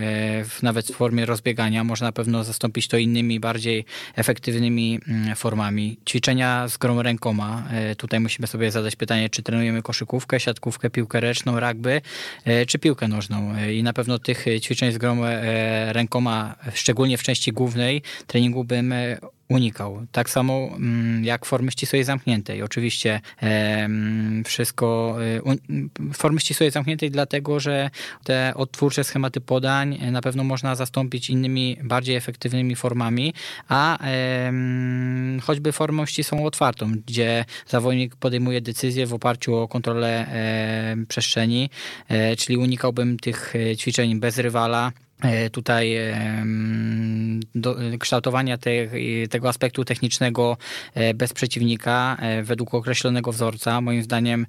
w, nawet w formie rozbiegania. Można na pewno zastąpić to innymi, bardziej efektywnymi formami. Ćwiczenia z rękoma. E, tutaj musimy sobie zadać pytanie, czy trenujemy koszykówkę, siatkówkę, piłkę ręczną, rugby, e, czy piłkę nożną. E, I na pewno tych ćwiczeń z grą rękoma, szczególnie w części głównej treningu bym unikał. Tak samo mm, jak formy ścisłej zamkniętej. Oczywiście wszystko e, formy ścisłej zamkniętej dlatego, że te odtwórcze schematy podań na pewno można zastąpić innymi bardziej efektywnymi formami, a choćby formą ścisłą otwartą, gdzie zawodnik podejmuje decyzję w oparciu o kontrolę przestrzeni, e, czyli unikałbym tych e, ćwiczeń bez rywala, E, tutaj do, kształtowania te, tego aspektu technicznego e, bez przeciwnika e, według określonego wzorca. Moim zdaniem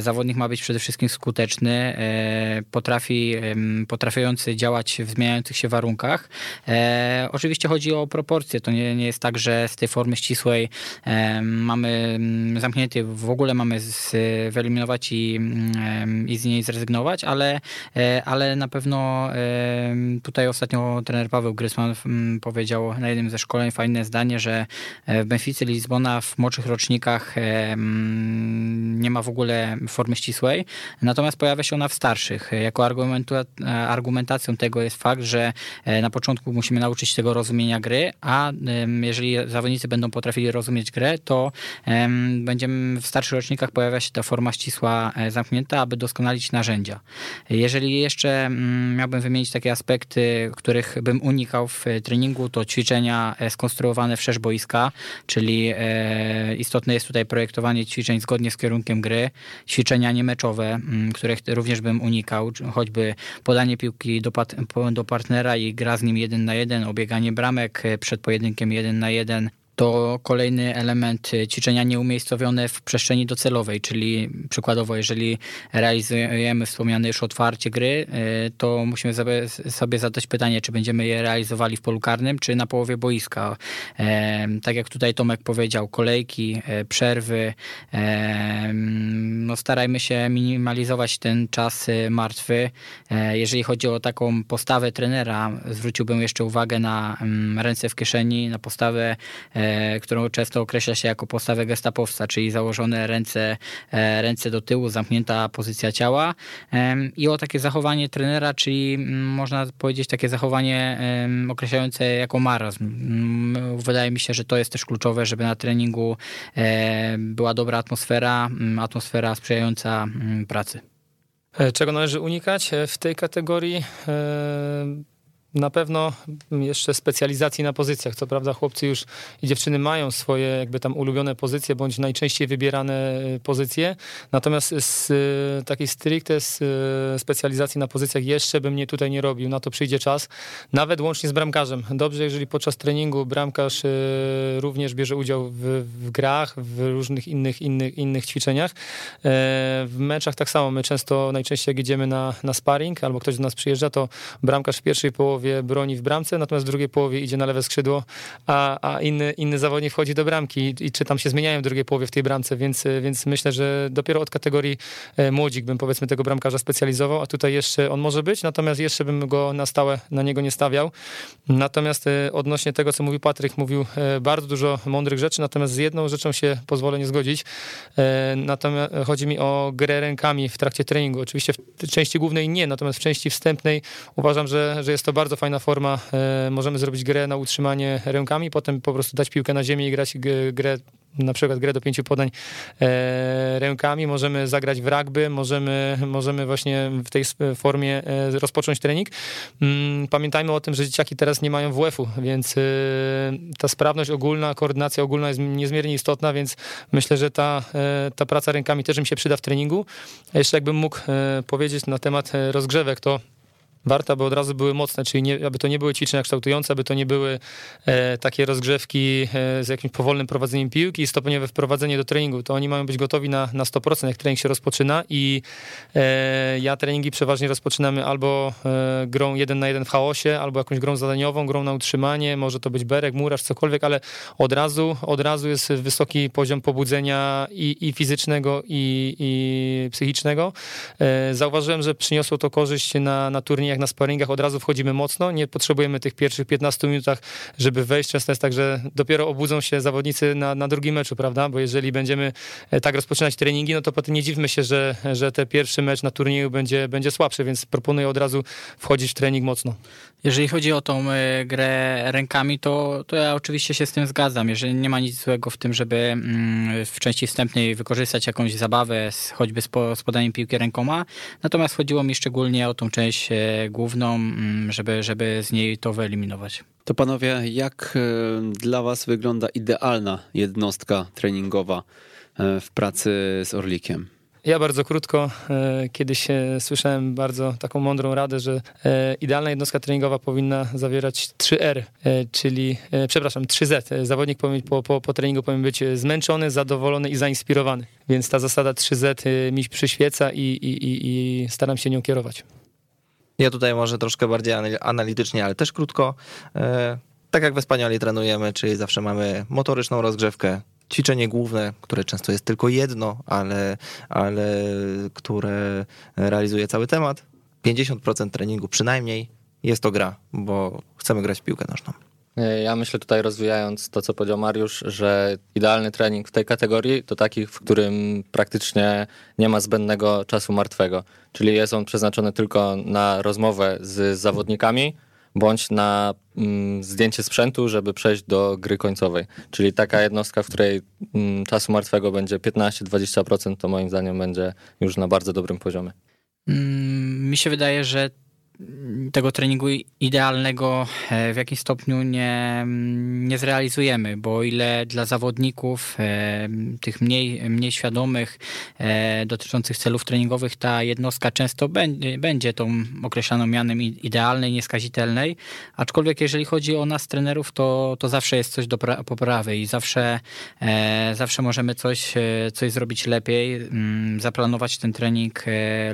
zawodnik ma być przede wszystkim skuteczny, potrafi, potrafiący działać w zmieniających się warunkach. Oczywiście chodzi o proporcje. To nie, nie jest tak, że z tej formy ścisłej mamy zamknięty, w ogóle mamy wyeliminować i, i z niej zrezygnować, ale, ale na pewno Tutaj ostatnio trener Paweł Grysman mm, powiedział na jednym ze szkoleń fajne zdanie, że e, w Benficy Lizbona w młodszych rocznikach e, mm, nie ma w ogóle formy ścisłej, natomiast pojawia się ona w starszych. Jako argumentacją tego jest fakt, że e, na początku musimy nauczyć się tego rozumienia gry, a jeżeli zawodnicy będą potrafili rozumieć grę, to będziemy w starszych rocznikach pojawia się ta forma ścisła zamknięta, aby doskonalić narzędzia. Jeżeli jeszcze mm, miałbym wymienić takie aspekty, aspekty, których bym unikał w treningu, to ćwiczenia e, skonstruowane wszerz boiska, czyli e, istotne jest tutaj projektowanie ćwiczeń zgodnie z kierunkiem gry, ćwiczenia niemeczowe, których również bym unikał, choćby podanie piłki do, do partnera i gra z nim jeden na jeden, obieganie bramek e, przed pojedynkiem jeden na jeden, to kolejny element ćwiczenia nieumiejscowione w przestrzeni docelowej, czyli przykładowo, jeżeli realizujemy wspomniane już otwarcie gry, e, to musimy sobie zadać pytanie, czy będziemy je realizowali w polu karnym, czy na połowie boiska. E, tak jak tutaj Tomek powiedział, kolejki, e, przerwy, no starajmy się minimalizować ten czas martwy. Jeżeli chodzi o taką postawę trenera, zwróciłbym jeszcze uwagę na mm, ręce w kieszeni, na postawę E, którą często określa się jako postawę gestapowca, czyli założone ręce, e, ręce do tyłu, zamknięta pozycja ciała i o takie zachowanie trenera, czyli mm, można powiedzieć takie zachowanie określające jako marazm. Mm, wydaje mi się, że to jest też kluczowe, żeby na treningu e, była dobra atmosfera, mm, atmosfera sprzyjająca pracy. Czego należy unikać w tej kategorii? Na pewno jeszcze specjalizacji na pozycjach. Co prawda chłopcy już i dziewczyny mają swoje jakby tam ulubione pozycje, bądź najczęściej wybierane pozycje. Natomiast z takiej stricte z specjalizacji na pozycjach jeszcze bym nie tutaj nie robił. Na to przyjdzie czas. Nawet łącznie z bramkarzem. Dobrze, jeżeli podczas treningu bramkarz również bierze udział w, w grach, w różnych innych, innych, innych ćwiczeniach. W meczach tak samo. My często, najczęściej jak jedziemy na, na sparring albo ktoś do nas przyjeżdża, to bramkarz w pierwszej połowie broni w bramce, natomiast w drugiej połowie idzie na lewe skrzydło, a, a inny, inny zawodnik wchodzi do bramki i, i czy tam się zmieniają w drugiej połowie w tej bramce, więc, więc myślę, że dopiero od kategorii e, młodzik bym powiedzmy tego bramkarza specjalizował, a tutaj jeszcze on może być, natomiast jeszcze bym go na stałe na niego nie stawiał. Natomiast e, odnośnie tego, co mówił Patryk, mówił e, bardzo dużo mądrych rzeczy, natomiast z jedną rzeczą się pozwolę nie zgodzić. Natomiast chodzi mi o grę rękami w trakcie treningu. Oczywiście w części głównej nie, natomiast w części wstępnej uważam, że, że jest to bardzo fajna forma. E, możemy zrobić grę na utrzymanie rękami, potem po prostu dać piłkę na ziemię i grać grę na przykład grę do pięciu podań e, rękami, możemy zagrać w rugby, możemy, możemy właśnie w tej formie e, rozpocząć trening. Mm, pamiętajmy o tym, że dzieciaki teraz nie mają WF-u, więc e, ta sprawność ogólna, koordynacja ogólna jest niezmiernie istotna, więc myślę, że ta, e, ta praca rękami też mi się przyda w treningu. Jeszcze jakbym mógł e, powiedzieć na temat rozgrzewek, to warto, aby od razu były mocne, czyli nie, aby to nie były ćwiczenia kształtujące, aby to nie były e, takie rozgrzewki e, z jakimś powolnym prowadzeniem piłki i stopniowe wprowadzenie do treningu. To oni mają być gotowi na, na 100%, jak trening się rozpoczyna i e, ja treningi przeważnie rozpoczynamy albo e, grą jeden na jeden w chaosie, albo jakąś grą zadaniową, grą na utrzymanie, może to być berek, murarz, cokolwiek, ale od razu, od razu jest wysoki poziom pobudzenia i, i fizycznego, i, i psychicznego. E, zauważyłem, że przyniosło to korzyść na, na jak na sparingach od razu wchodzimy mocno, nie potrzebujemy tych pierwszych 15 minutach, żeby wejść. Często jest tak, że dopiero obudzą się zawodnicy na, na drugim meczu, prawda? Bo jeżeli będziemy e, tak rozpoczynać treningi, no to potem nie dziwmy się, że, że ten pierwszy mecz na turnieju będzie, będzie słabszy, więc proponuję od razu wchodzić w trening mocno. Jeżeli chodzi o tą e, grę rękami, to, to ja oczywiście się z tym zgadzam. Jeżeli nie ma nic złego w tym, żeby mm, w części wstępnej wykorzystać jakąś zabawę, choćby z, podaniem piłki rękoma. Natomiast chodziło mi szczególnie o tą część e, główną, mm, żeby, żeby z niej to wyeliminować. To panowie, jak e, dla was wygląda idealna jednostka treningowa w pracy z Orlikiem? Ja bardzo krótko, e, kiedyś słyszałem bardzo taką mądrą radę, że idealna jednostka treningowa powinna zawierać 3R, czyli, przepraszam, 3Z. Zawodnik po, po, po treningu powinien być zmęczony, zadowolony i zainspirowany. Więc ta zasada 3Z mi przyświeca i, i, i, i staram się nią kierować. Ja tutaj może troszkę bardziej analitycznie, ale też krótko. E, tak jak we Spanioli trenujemy, czyli zawsze mamy motoryczną rozgrzewkę, ćwiczenie główne, które często jest tylko jedno, ale, ale które realizuje cały temat. 50% treningu przynajmniej jest to gra, bo chcemy grać w piłkę nożną. Ja myślę tutaj rozwijając to, co powiedział Mariusz, że idealny trening w tej kategorii to taki, w którym praktycznie nie ma zbędnego czasu martwego. Czyli jest on przeznaczony tylko na rozmowę z zawodnikami, bądź na mm, zdjęcie sprzętu, żeby przejść do gry końcowej. Czyli taka jednostka, w której mm, czasu martwego będzie 15-20%, to moim zdaniem będzie już na bardzo dobrym poziomie. Mm, mi się wydaje, że tego treningu idealnego e, w jakimś stopniu nie, nie zrealizujemy, bo o ile dla zawodników, e, tych mniej, mniej świadomych, e, dotyczących celów treningowych, ta jednostka często będzie, będzie tą określaną mianem idealnej, nieskazitelnej, aczkolwiek jeżeli chodzi o nas trenerów, to, to zawsze jest coś do poprawy i zawsze, zawsze możemy coś, coś zrobić lepiej, mm, zaplanować ten trening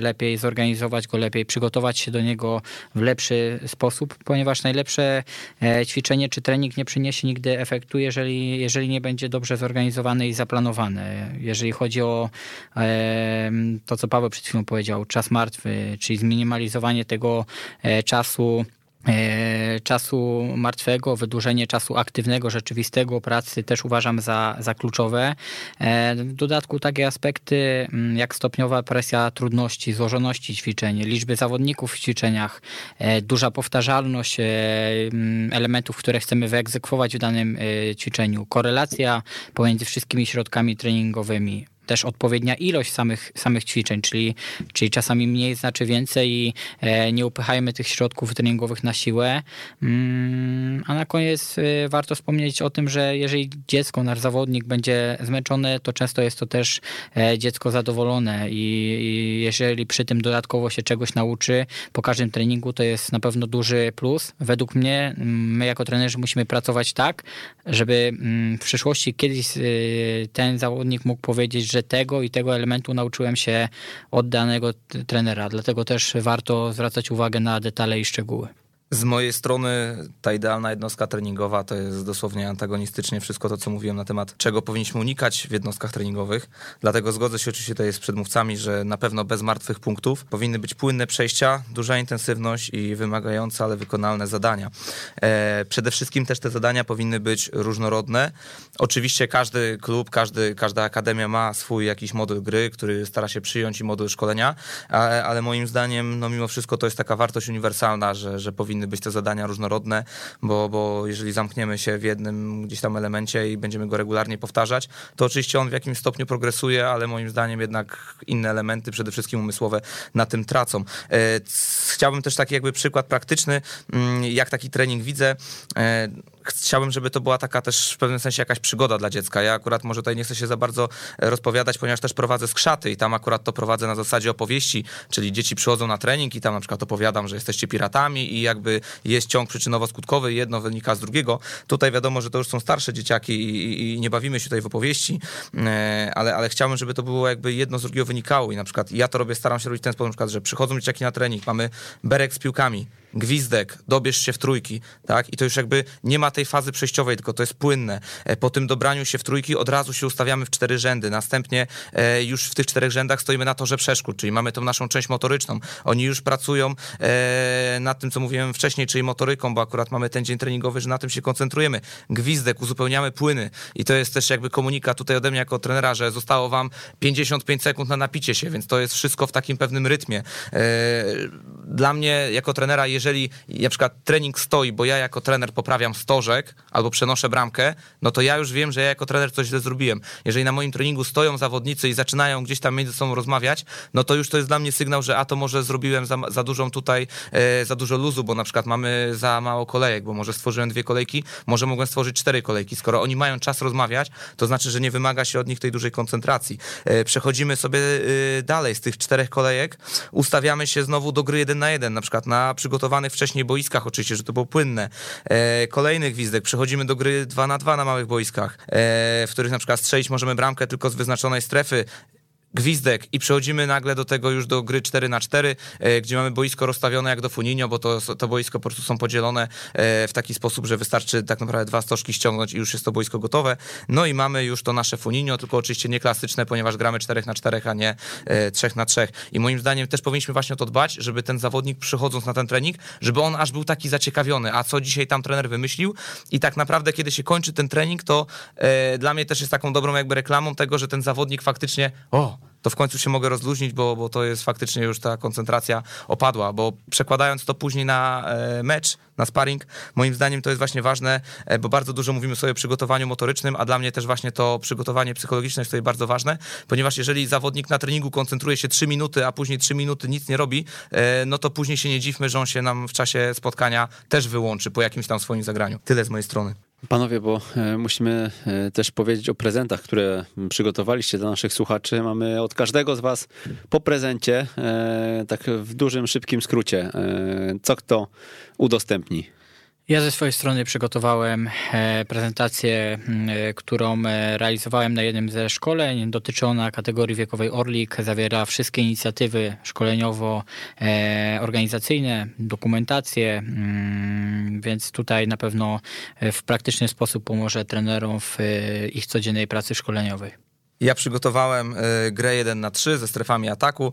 lepiej, zorganizować go lepiej, przygotować się do niego w lepszy sposób, ponieważ najlepsze e, ćwiczenie czy trening nie przyniesie nigdy efektu, jeżeli, jeżeli nie będzie dobrze zorganizowany i zaplanowany. Jeżeli chodzi o e, to, co Paweł przed chwilą powiedział, czas martwy, czyli zminimalizowanie tego e, czasu czasu martwego, wydłużenie czasu aktywnego, rzeczywistego pracy też uważam za, za kluczowe. E, w dodatku takie aspekty mm, jak stopniowa presja trudności, złożoności ćwiczeń, liczby zawodników w ćwiczeniach, e, duża powtarzalność mm, elementów, które chcemy wyegzekwować w danym ćwiczeniu, korelacja pomiędzy wszystkimi środkami treningowymi, też odpowiednia ilość samych, samych ćwiczeń, czyli, czyli czasami mniej znaczy więcej i nie upychajmy tych środków treningowych na siłę. Mm, a na koniec warto wspomnieć o tym, że jeżeli dziecko, nasz zawodnik będzie zmęczone, to często jest to też dziecko zadowolone i jeżeli przy tym dodatkowo się czegoś nauczy po każdym treningu, to jest na pewno duży plus. Według mnie, my jako trenerzy musimy pracować tak, żeby mm, w przyszłości kiedyś ten zawodnik mógł powiedzieć, że tego i tego elementu nauczyłem się od danego trenera. Dlatego też warto zwracać uwagę na detale i szczegóły. Z mojej strony ta idealna jednostka treningowa to jest dosłownie antagonistycznie wszystko to, co mówiłem na temat, czego powinniśmy unikać w jednostkach treningowych. Dlatego zgodzę się oczywiście tutaj z przedmówcami, że na pewno bez martwych punktów powinny być płynne przejścia, duża intensywność i wymagające, ale wykonalne zadania. E, przede wszystkim też te zadania powinny być różnorodne. Oczywiście każdy klub, każdy, każda akademia ma swój jakiś model gry, który stara się przyjąć i model szkolenia, ale, ale moim zdaniem, no mimo wszystko to jest taka wartość uniwersalna, że, że powinny powinny być te zadania różnorodne, bo, bo jeżeli zamkniemy się w jednym gdzieś tam elemencie i będziemy go regularnie powtarzać, to oczywiście on w jakimś stopniu progresuje, ale moim zdaniem jednak inne elementy, przede wszystkim umysłowe, na tym tracą. E, chciałbym też taki jakby przykład praktyczny, mm, jak taki trening widzę e, chciałbym, żeby to była taka też w pewnym sensie jakaś przygoda dla dziecka. Ja akurat może tutaj nie chcę się za bardzo rozpowiadać, ponieważ też prowadzę skrzaty i tam akurat to prowadzę na zasadzie opowieści, czyli dzieci przychodzą na trening i tam na przykład opowiadam, że jesteście piratami i jakby jest ciąg przyczynowo-skutkowy, jedno wynika z drugiego. Tutaj wiadomo, że to już są starsze dzieciaki i, i nie bawimy się tutaj w opowieści, e, ale, ale chciałbym, żeby to było jakby jedno z drugiego wynikało i na przykład ja to robię, staram się robić w ten sposób, na przykład, że przychodzą dzieciaki na trening, mamy berek z piłkami, gwizdek, dobierz się w trójki, tak? I to już jakby nie ma tej fazy przejściowej, tylko to jest płynne. E, po tym dobraniu się w trójki od razu się ustawiamy w cztery rzędy. Następnie e, już w tych czterech rzędach stoimy na torze przeszkód, czyli mamy tą naszą część motoryczną. Oni już pracują e, nad tym, co mówiłem wcześniej, czyli motoryką, bo akurat mamy ten dzień treningowy, że na tym się koncentrujemy. Gwizdek, uzupełniamy płyny i to jest też jakby komunikat tutaj ode mnie jako trenera, że zostało wam 55 sekund na napicie się, więc to jest wszystko w takim pewnym rytmie. Dla mnie jako trenera jeżeli na przykład trening stoi, bo ja jako trener poprawiam stożek albo przenoszę bramkę, no to ja już wiem, że ja jako trener coś źle zrobiłem. Jeżeli na moim treningu stoją zawodnicy i zaczynają gdzieś tam między sobą rozmawiać, no to już to jest dla mnie sygnał, że a to może zrobiłem za, za dużą tutaj, e, za dużo luzu, bo na przykład mamy za mało kolejek, bo może stworzyłem dwie kolejki, może mogłem stworzyć cztery kolejki. Skoro oni mają czas rozmawiać, to znaczy, że nie wymaga się od nich tej dużej koncentracji. E, przechodzimy sobie e, dalej z tych czterech kolejek, ustawiamy się znowu do gry jeden na jeden, na przykład na przygotowanie przygotowanych wcześniej boiskach, oczywiście, że to było płynne. E, kolejny gwizdek, przechodzimy do gry 2 na 2 na małych boiskach, e, w których na przykład strzelić możemy bramkę tylko z wyznaczonej strefy gwizdek i przechodzimy nagle do tego już do gry 4 na 4 e, gdzie mamy boisko rozstawione jak do Funinio, bo to, to boisko po prostu są podzielone e, w taki sposób, że wystarczy tak naprawdę dwa stożki ściągnąć i już jest to boisko gotowe. No i mamy już to nasze Funinio, tylko oczywiście nie klasyczne, ponieważ gramy 4 na 4, a nie 3 e, na 3. I moim zdaniem też powinniśmy właśnie o to dbać, żeby ten zawodnik przychodząc na ten trening, żeby on aż był taki zaciekawiony, a co dzisiaj tam trener wymyślił i tak naprawdę kiedy się kończy ten trening, to dla mnie też jest taką dobrą jakby reklamą tego, że ten zawodnik faktycznie o, to w końcu się mogę rozluźnić, bo, bo to jest faktycznie już ta koncentracja opadła, bo przekładając to później na e, mecz, na sparring, moim zdaniem to jest właśnie ważne, e, bo bardzo dużo mówimy sobie o przygotowaniu motorycznym, a dla mnie też właśnie to przygotowanie psychologiczne jest tutaj bardzo ważne, ponieważ jeżeli zawodnik na treningu koncentruje się 3 minuty, a później 3 minuty nic nie robi, e, no to później się nie dziwmy, że on się nam w czasie spotkania też wyłączy po jakimś tam swoim zagraniu. Tyle z mojej strony. Panowie, bo e, musimy e, też powiedzieć o prezentach, które przygotowaliście dla naszych słuchaczy. Mamy od każdego z Was po prezencie, e, tak w dużym, szybkim skrócie. Co kto udostępni? Ja ze swojej strony przygotowałem e, prezentację, e, którą e, realizowałem na jednym ze szkoleń. Dotyczy ona kategorii wiekowej Orlik. Zawiera wszystkie inicjatywy szkoleniowo-organizacyjne, dokumentację, mm, więc tutaj na pewno w praktyczny sposób pomoże trenerom w ich codziennej pracy szkoleniowej. Ja przygotowałem e, grę 1 na 3 ze strefami ataku.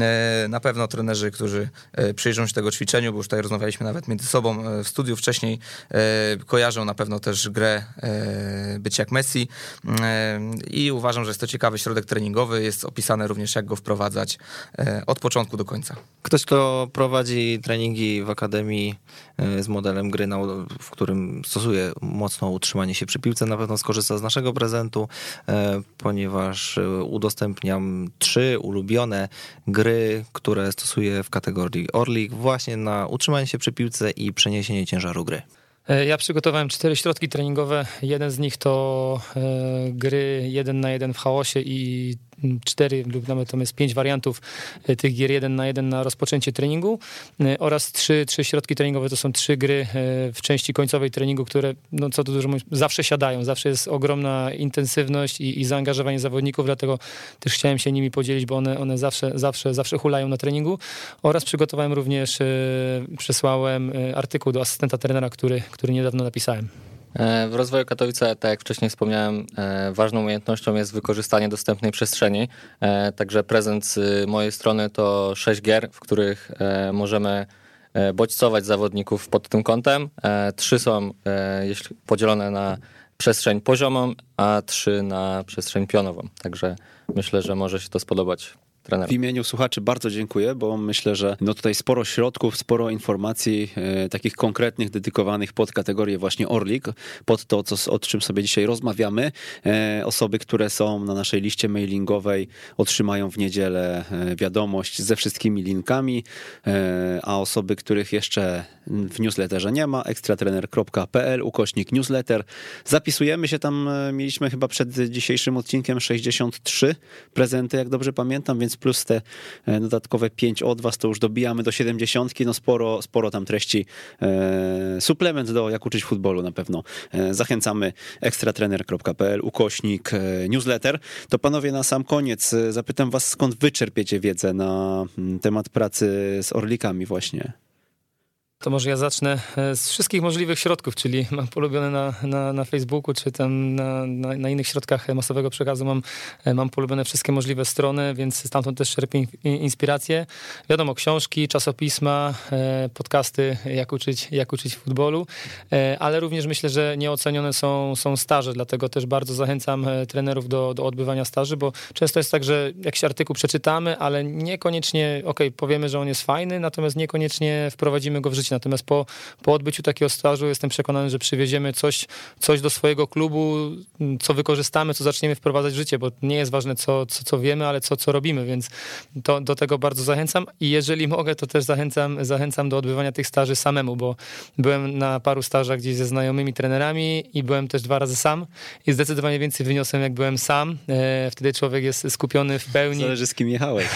E, na pewno trenerzy, którzy e, przyjrzą się tego ćwiczeniu, bo już tutaj rozmawialiśmy nawet między sobą w studiu wcześniej, kojarzą na pewno też grę Być jak Messi i uważam, że jest to ciekawy środek treningowy. Jest opisane również, jak go wprowadzać od początku do końca. Ktoś, kto prowadzi treningi w akademii z modelem gry, w którym stosuje mocno utrzymanie się przy piłce, na pewno skorzysta z naszego prezentu, ponieważ ponieważ e, udostępniam trzy ulubione gry, które stosuję w kategorii Orlik właśnie na utrzymanie się przy piłce i przeniesienie ciężaru gry. E, ja przygotowałem cztery środki treningowe. Jeden z nich to e, gry jeden na jeden w chaosie i cztery lub nawet jest pięć wariantów e, tych gier jeden na jeden na rozpoczęcie treningu oraz trzy, trzy środki treningowe. To są trzy gry w części końcowej treningu, które, no co tu dużo mówić, zawsze siadają. Zawsze jest ogromna intensywność i, i zaangażowanie zawodników, dlatego też chciałem się nimi podzielić, bo one, one zawsze, zawsze, zawsze hulają na treningu. Oraz przygotowałem również, przesłałem artykuł do asystenta trenera, który, który niedawno napisałem. E, w rozwoju Katowice, tak jak wcześniej wspomniałem, e, ważną umiejętnością jest wykorzystanie dostępnej przestrzeni. E, także prezent z mojej strony to sześć gier, w których możemy bodźcować zawodników pod tym kątem. Trzy są podzielone na przestrzeń poziomą, a trzy na przestrzeń pionową. Także myślę, że może się to spodobać w imieniu słuchaczy bardzo dziękuję, bo myślę, że no tutaj sporo środków, sporo informacji e, takich konkretnych, dedykowanych pod kategorię właśnie Orlik, pod to, co, o czym sobie dzisiaj rozmawiamy. E, osoby, które są na naszej liście mailingowej otrzymają w niedzielę e, wiadomość ze wszystkimi linkami, e, a osoby, których jeszcze w newsletterze nie ma, ekstratrener.pl ukośnik newsletter. Zapisujemy się tam, e, mieliśmy chyba przed dzisiejszym odcinkiem 63 prezenty, jak dobrze pamiętam, więc plus te e, dodatkowe 5 od was, to już dobijamy do 70. No sporo, sporo tam treści. E, suplement do Jak uczyć futbolu na pewno. E, zachęcamy ekstratrener.pl, ukośnik, newsletter. To panowie na sam koniec zapytam was, skąd wyczerpiecie wiedzę na mm, temat pracy z orlikami właśnie? To może ja zacznę e, z wszystkich możliwych środków, czyli mam polubione na, na, na Facebooku, czy tam na, na, na, innych środkach masowego przekazu mam, e, mam polubione wszystkie możliwe strony, więc stamtąd też czerpię inspiracje. Wiadomo, książki, czasopisma, e, podcasty, jak uczyć, jak uczyć futbolu, ale również myślę, że nieocenione są, są staże, dlatego też bardzo zachęcam trenerów do, do odbywania staży, bo często jest tak, że jakiś artykuł przeczytamy, ale niekoniecznie, ok, powiemy, że on jest fajny, natomiast niekoniecznie wprowadzimy go w życie Natomiast po, po odbyciu takiego stażu jestem przekonany, że przywieziemy coś, coś do swojego klubu, co wykorzystamy, co zaczniemy wprowadzać w życie, bo nie jest ważne, co, co, co wiemy, ale co, co robimy, więc to, do tego bardzo zachęcam. I jeżeli mogę, to też zachęcam, zachęcam do odbywania tych staży samemu, bo byłem na paru stażach gdzieś ze znajomymi trenerami i byłem też dwa razy sam i zdecydowanie więcej wyniosłem, jak byłem sam. E, wtedy człowiek jest skupiony w pełni. Zależy z kim jechałeś.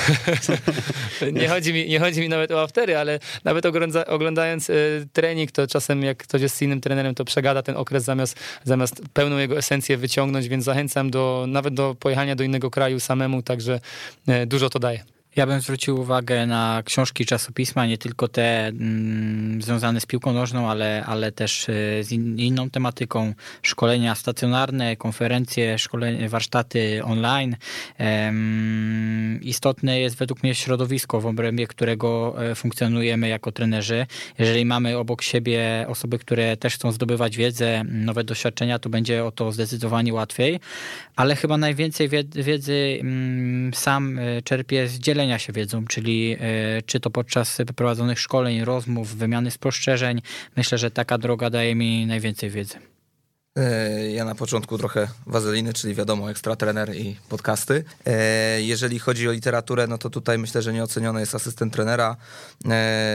nie, chodzi mi, nie chodzi mi nawet o aftery, ale nawet oglądając oglądając y, trening, to czasem jak ktoś jest z innym trenerem, to przegada ten okres zamiast, zamiast pełną jego esencję wyciągnąć, więc zachęcam do nawet do pojechania do innego kraju samemu, także y, dużo to daje. Ja bym zwrócił uwagę na książki czasopisma, nie tylko te mm, związane z piłką nożną, ale, ale też e, z in, inną tematyką. Szkolenia stacjonarne, konferencje, szkolenia, warsztaty online. Istotne jest według mnie środowisko, w obrębie którego e, funkcjonujemy jako trenerzy. Jeżeli mamy obok siebie osoby, które też chcą zdobywać wiedzę, nowe doświadczenia, to będzie o to zdecydowanie łatwiej. Ale chyba najwięcej wiedzy mm, sam e, czerpię z dzielenia dzielenia się wiedzą, czyli e, czy to podczas prowadzonych szkoleń, rozmów, wymiany spostrzeżeń. Myślę, że taka droga daje mi najwięcej wiedzy. E, ja na początku trochę wazeliny, czyli wiadomo, ekstra trener i podcasty. E, jeżeli chodzi o literaturę, no to tutaj myślę, że nieoceniony jest asystent trenera.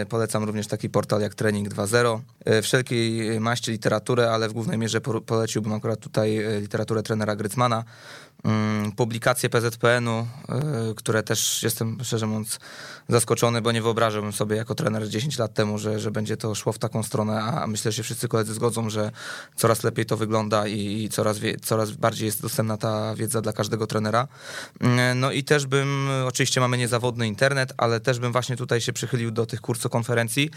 Polecam również taki portal jak Trening 2.0. Wszelkiej maści literaturę, ale w głównej mierze poleciłbym akurat tutaj literaturę trenera Grycmana. Mm, publikacje PZPN-u, y, które też jestem szczerze mówiąc zaskoczony, bo nie wyobrażałbym sobie jako trener 10 lat temu, że, że będzie to szło w taką stronę, a myślę, że wszyscy koledzy zgodzą, że coraz lepiej to wygląda i coraz, wie, coraz bardziej jest dostępna ta wiedza dla każdego trenera. Mm, no i też bym, oczywiście mamy niezawodny internet, ale też bym właśnie tutaj się przychylił do tych kursokonferencji,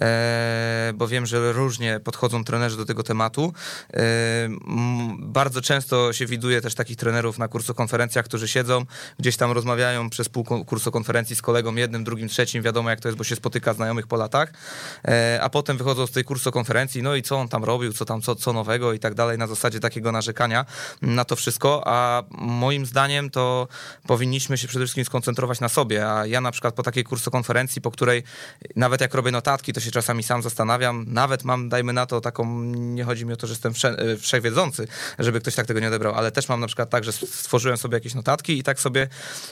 e, bo wiem, że różnie podchodzą trenerzy do tego tematu. E, bardzo często się widuje też takich trenerów, trenerów na kursokonferencjach, którzy siedzą, gdzieś tam rozmawiają przez pół kursokonferencji z kolegą jednym, drugim, trzecim, wiadomo jak to jest, bo się spotyka znajomych po latach, e, a potem wychodzą z tej kursokonferencji, no i co on tam robił, co tam, co, co nowego i tak dalej, na zasadzie takiego narzekania na to wszystko, a moim zdaniem to powinniśmy się przede wszystkim skoncentrować na sobie, a ja na przykład po takiej kursokonferencji, po której nawet jak robię notatki, to się czasami sam zastanawiam, nawet mam, dajmy na to taką, nie chodzi mi o to, że jestem wsze, wszechwiedzący, żeby ktoś tak tego nie odebrał, ale też mam na przykład tak, że stworzyłem sobie jakieś notatki i tak sobie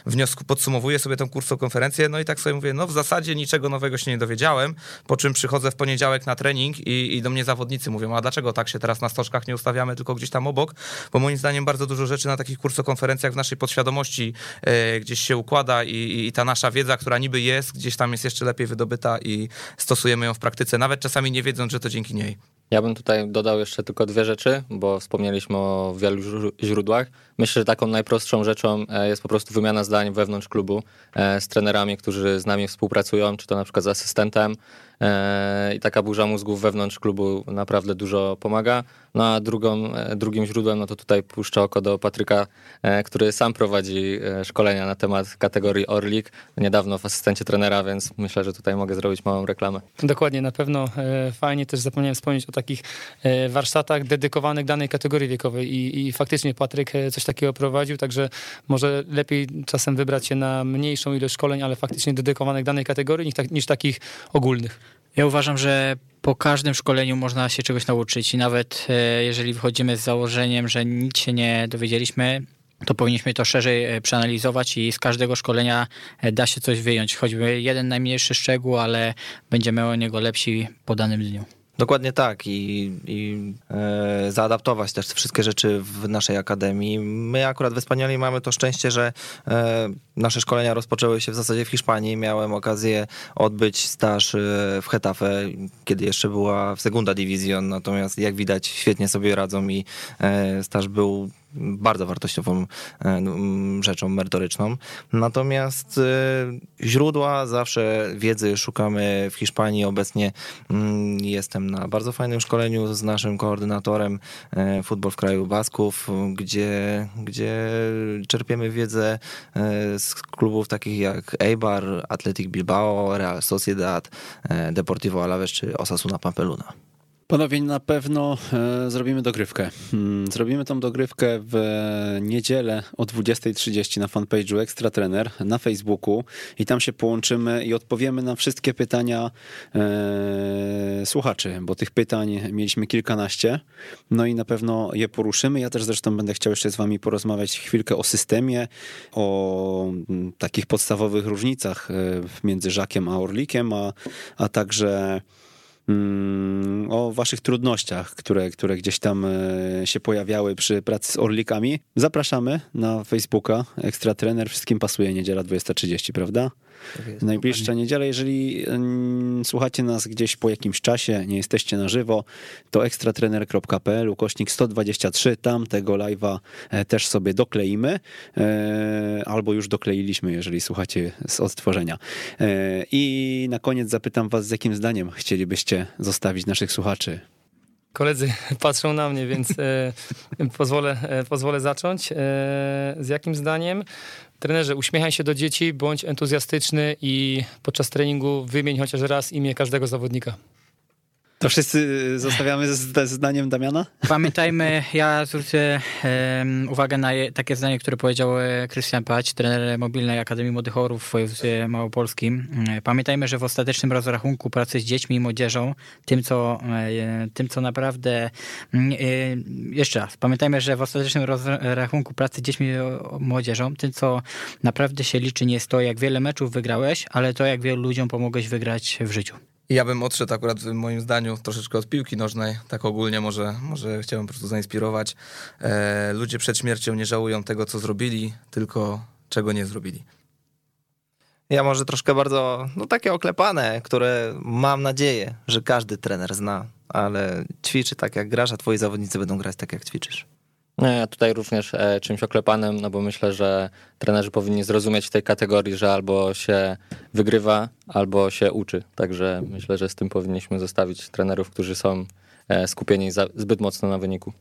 wniosku podsumowuję sobie tą kursową konferencję, no i tak sobie mówię, no w zasadzie niczego nowego się nie dowiedziałem, po czym przychodzę w poniedziałek na trening i, i do mnie zawodnicy mówią, a dlaczego tak się teraz na stożkach nie ustawiamy, tylko gdzieś tam obok, bo moim zdaniem bardzo dużo rzeczy na takich kursokonferencjach w naszej podświadomości e, gdzieś się układa i, i ta nasza wiedza, która niby jest, gdzieś tam jest jeszcze lepiej wydobyta i stosujemy ją w praktyce, nawet czasami nie wiedząc, że to dzięki niej. Ja bym tutaj dodał jeszcze tylko dwie rzeczy, bo wspomnieliśmy o wielu źródłach. Myślę, że taką najprostszą rzeczą e, jest po prostu wymiana zdań wewnątrz klubu e, z trenerami, którzy z nami współpracują, czy to na przykład z asystentem. E, I taka burza mózgów wewnątrz klubu naprawdę dużo pomaga. No a drugą, drugim źródłem, no to tutaj puszczę oko do Patryka, który sam prowadzi szkolenia na temat kategorii Orlik. Niedawno w asystencie trenera, więc myślę, że tutaj mogę zrobić małą reklamę. Dokładnie, na pewno fajnie też zapomniałem wspomnieć o takich warsztatach dedykowanych danej kategorii wiekowej i, i faktycznie Patryk coś takiego prowadził, także może lepiej czasem wybrać się na mniejszą ilość szkoleń, ale faktycznie dedykowanych danej kategorii niż, tak, niż takich ogólnych. Ja uważam, że po każdym szkoleniu można się czegoś nauczyć i nawet e, jeżeli wychodzimy z założeniem, że nic się nie dowiedzieliśmy, to powinniśmy to szerzej e, przeanalizować i z każdego szkolenia e, da się coś wyjąć. Choćby jeden najmniejszy szczegół, ale będziemy o niego lepsi po danym dniu. Dokładnie tak i, i e, zaadaptować też wszystkie rzeczy w naszej akademii. My akurat w Espanoli mamy to szczęście, że e, nasze szkolenia rozpoczęły się w zasadzie w Hiszpanii. Miałem okazję odbyć staż e, w Hetafe, kiedy jeszcze była w Segunda Division, natomiast jak widać świetnie sobie radzą i e, staż był bardzo wartościową e, rzeczą merytoryczną. Natomiast e, źródła zawsze wiedzy szukamy w Hiszpanii. Obecnie mm, jestem na bardzo fajnym szkoleniu z naszym koordynatorem e, Futbol w kraju Basków, gdzie, gdzie czerpiemy wiedzę z klubów takich jak Eibar, Athletic Bilbao, Real Sociedad, Deportivo Alaves czy Osasuna Pampeluna. Panowie, na pewno e, zrobimy dogrywkę. Hmm, zrobimy tą dogrywkę w niedzielę o 20.30 na fanpage'u Ekstra Trener na Facebooku i tam się połączymy i odpowiemy na wszystkie pytania e, słuchaczy, bo tych pytań mieliśmy kilkanaście, no i na pewno je poruszymy. Ja też zresztą będę chciał jeszcze z wami porozmawiać chwilkę o systemie, o mm, takich podstawowych różnicach e, między Żakiem a Orlikiem, a, a także o waszych trudnościach, które, które gdzieś tam e, się pojawiały przy pracy z Orlikami. Zapraszamy na Facebooka. Ekstra Trener. Wszystkim pasuje niedziela 20.30, prawda? Tak Najbliższa niedziela. Jeżeli mm, słuchacie nas gdzieś po jakimś czasie, nie jesteście na żywo, to ekstratrener.pl ukośnik 123. Tam tego live'a e, też sobie dokleimy. E, albo już dokleiliśmy, jeżeli słuchacie z odtworzenia. I na koniec zapytam was, z jakim zdaniem chcielibyście zostawić naszych słuchaczy Koledzy patrzą na mnie, więc e, pozwolę, e, pozwolę zacząć. E, z jakim zdaniem? Trenerze, uśmiechaj się do dzieci, bądź entuzjastyczny i podczas treningu wymień chociaż raz imię każdego zawodnika. To wszyscy zostawiamy z zdaniem Damiana? Pamiętajmy, ja zwrócę um, uwagę na je, takie zdanie, które powiedział Krystian Pać, trener Mobilnej Akademii Młodych Orów w województwie małopolskim. E, pamiętajmy, że w ostatecznym rozrachunku pracy z dziećmi i młodzieżą, tym co, e, tym, co naprawdę... Mm, e, jeszcze raz, pamiętajmy, że w ostatecznym rozrachunku pracy z dziećmi i młodzieżą, tym co naprawdę się liczy nie jest to, jak wiele meczów wygrałeś, ale to, jak wielu ludziom pomogłeś wygrać w życiu. Ja bym odszedł akurat w moim zdaniu troszeczkę od piłki nożnej, tak ogólnie może, może chciałem po prostu zainspirować. E, ludzie przed śmiercią nie żałują tego, co zrobili, tylko czego nie zrobili. Ja może troszkę bardzo, no takie oklepane, które mam nadzieję, że każdy trener zna, ale ćwiczy tak jak grasz, a twoi zawodnicy będą grać tak jak ćwiczysz. No, ja tutaj również e, czymś oklepanym, no bo myślę, że trenerzy powinni zrozumieć w tej kategorii, że albo się wygrywa, albo się uczy. Także myślę, że z tym powinniśmy zostawić trenerów, którzy są e, skupieni za, zbyt mocno na wyniku.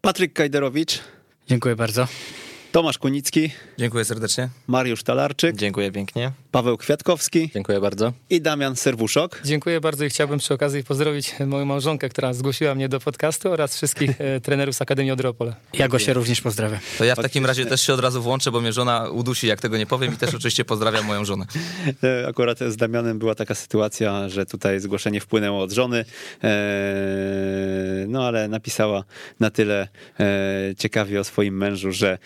Patryk Kajderowicz. Dziękuję bardzo. Tomasz Kunicki. Dziękuję serdecznie. Mariusz Talarczyk. Dziękuję pięknie. Paweł Kwiatkowski Dziękuję bardzo. i Damian Serwuszok. Dziękuję bardzo i chciałbym przy okazji pozdrowić moją małżonkę, która zgłosiła mnie do podcastu oraz wszystkich e, trenerów z Akademii Odropole. Ja go się również pozdrawiam. To ja w takim razie też się od razu włączę, bo mnie żona udusi, jak tego nie powiem i też oczywiście pozdrawiam moją żonę. E, Akurat z Damianem była taka sytuacja, że tutaj zgłoszenie wpłynęło od żony, e, no ale napisała na tyle ciekawie o swoim mężu, że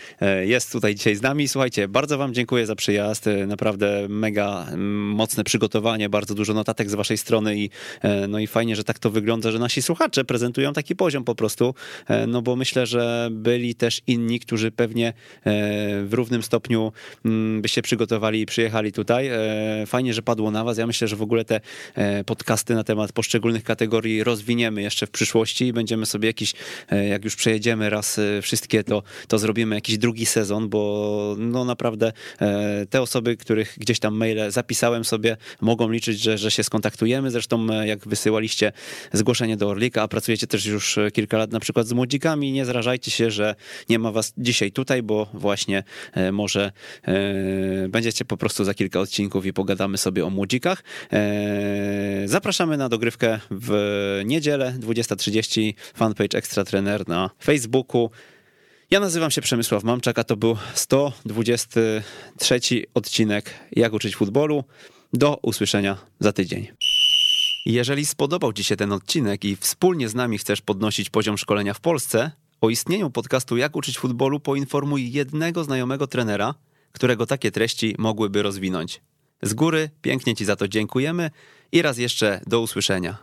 jest tutaj dzisiaj z nami. Słuchajcie, bardzo wam dziękuję za przyjazd, naprawdę mega mm, mocne przygotowanie, bardzo dużo notatek z waszej strony i e, no i fajnie, że tak to wygląda, że nasi słuchacze prezentują taki poziom po prostu, e, no bo myślę, że byli też inni, którzy pewnie e, w równym stopniu mm, by się przygotowali i przyjechali tutaj. Fajnie, że padło na was. Ja myślę, że w ogóle te podcasty na temat poszczególnych kategorii rozwiniemy jeszcze w przyszłości i będziemy sobie jakiś, jak już przejedziemy raz wszystkie, to, to zrobimy jakiś drugi sezon, bo no naprawdę te osoby, których gdzieś tam maile zapisałem sobie, mogą liczyć, że, że się skontaktujemy. Zresztą e, jak wysyłaliście zgłoszenie do Orlika, a pracujecie też już e, kilka lat na przykład z młodzikami, nie zrażajcie się, że nie ma was dzisiaj tutaj, bo właśnie e, może będziecie po prostu za kilka odcinków i pogadamy sobie o młodzikach. Zapraszamy na dogrywkę w niedzielę 20.30 fanpage Ekstra Trener na Facebooku. Ja nazywam się Przemysław Mamczak, to był 123 odcinek Jak uczyć futbolu. Do usłyszenia za tydzień. Jeżeli spodobał Ci się ten odcinek i wspólnie z nami chcesz podnosić poziom szkolenia w Polsce, o istnieniu podcastu Jak uczyć futbolu poinformuj jednego znajomego trenera, którego takie treści mogłyby rozwinąć. Z góry pięknie Ci za to dziękujemy i raz jeszcze do usłyszenia.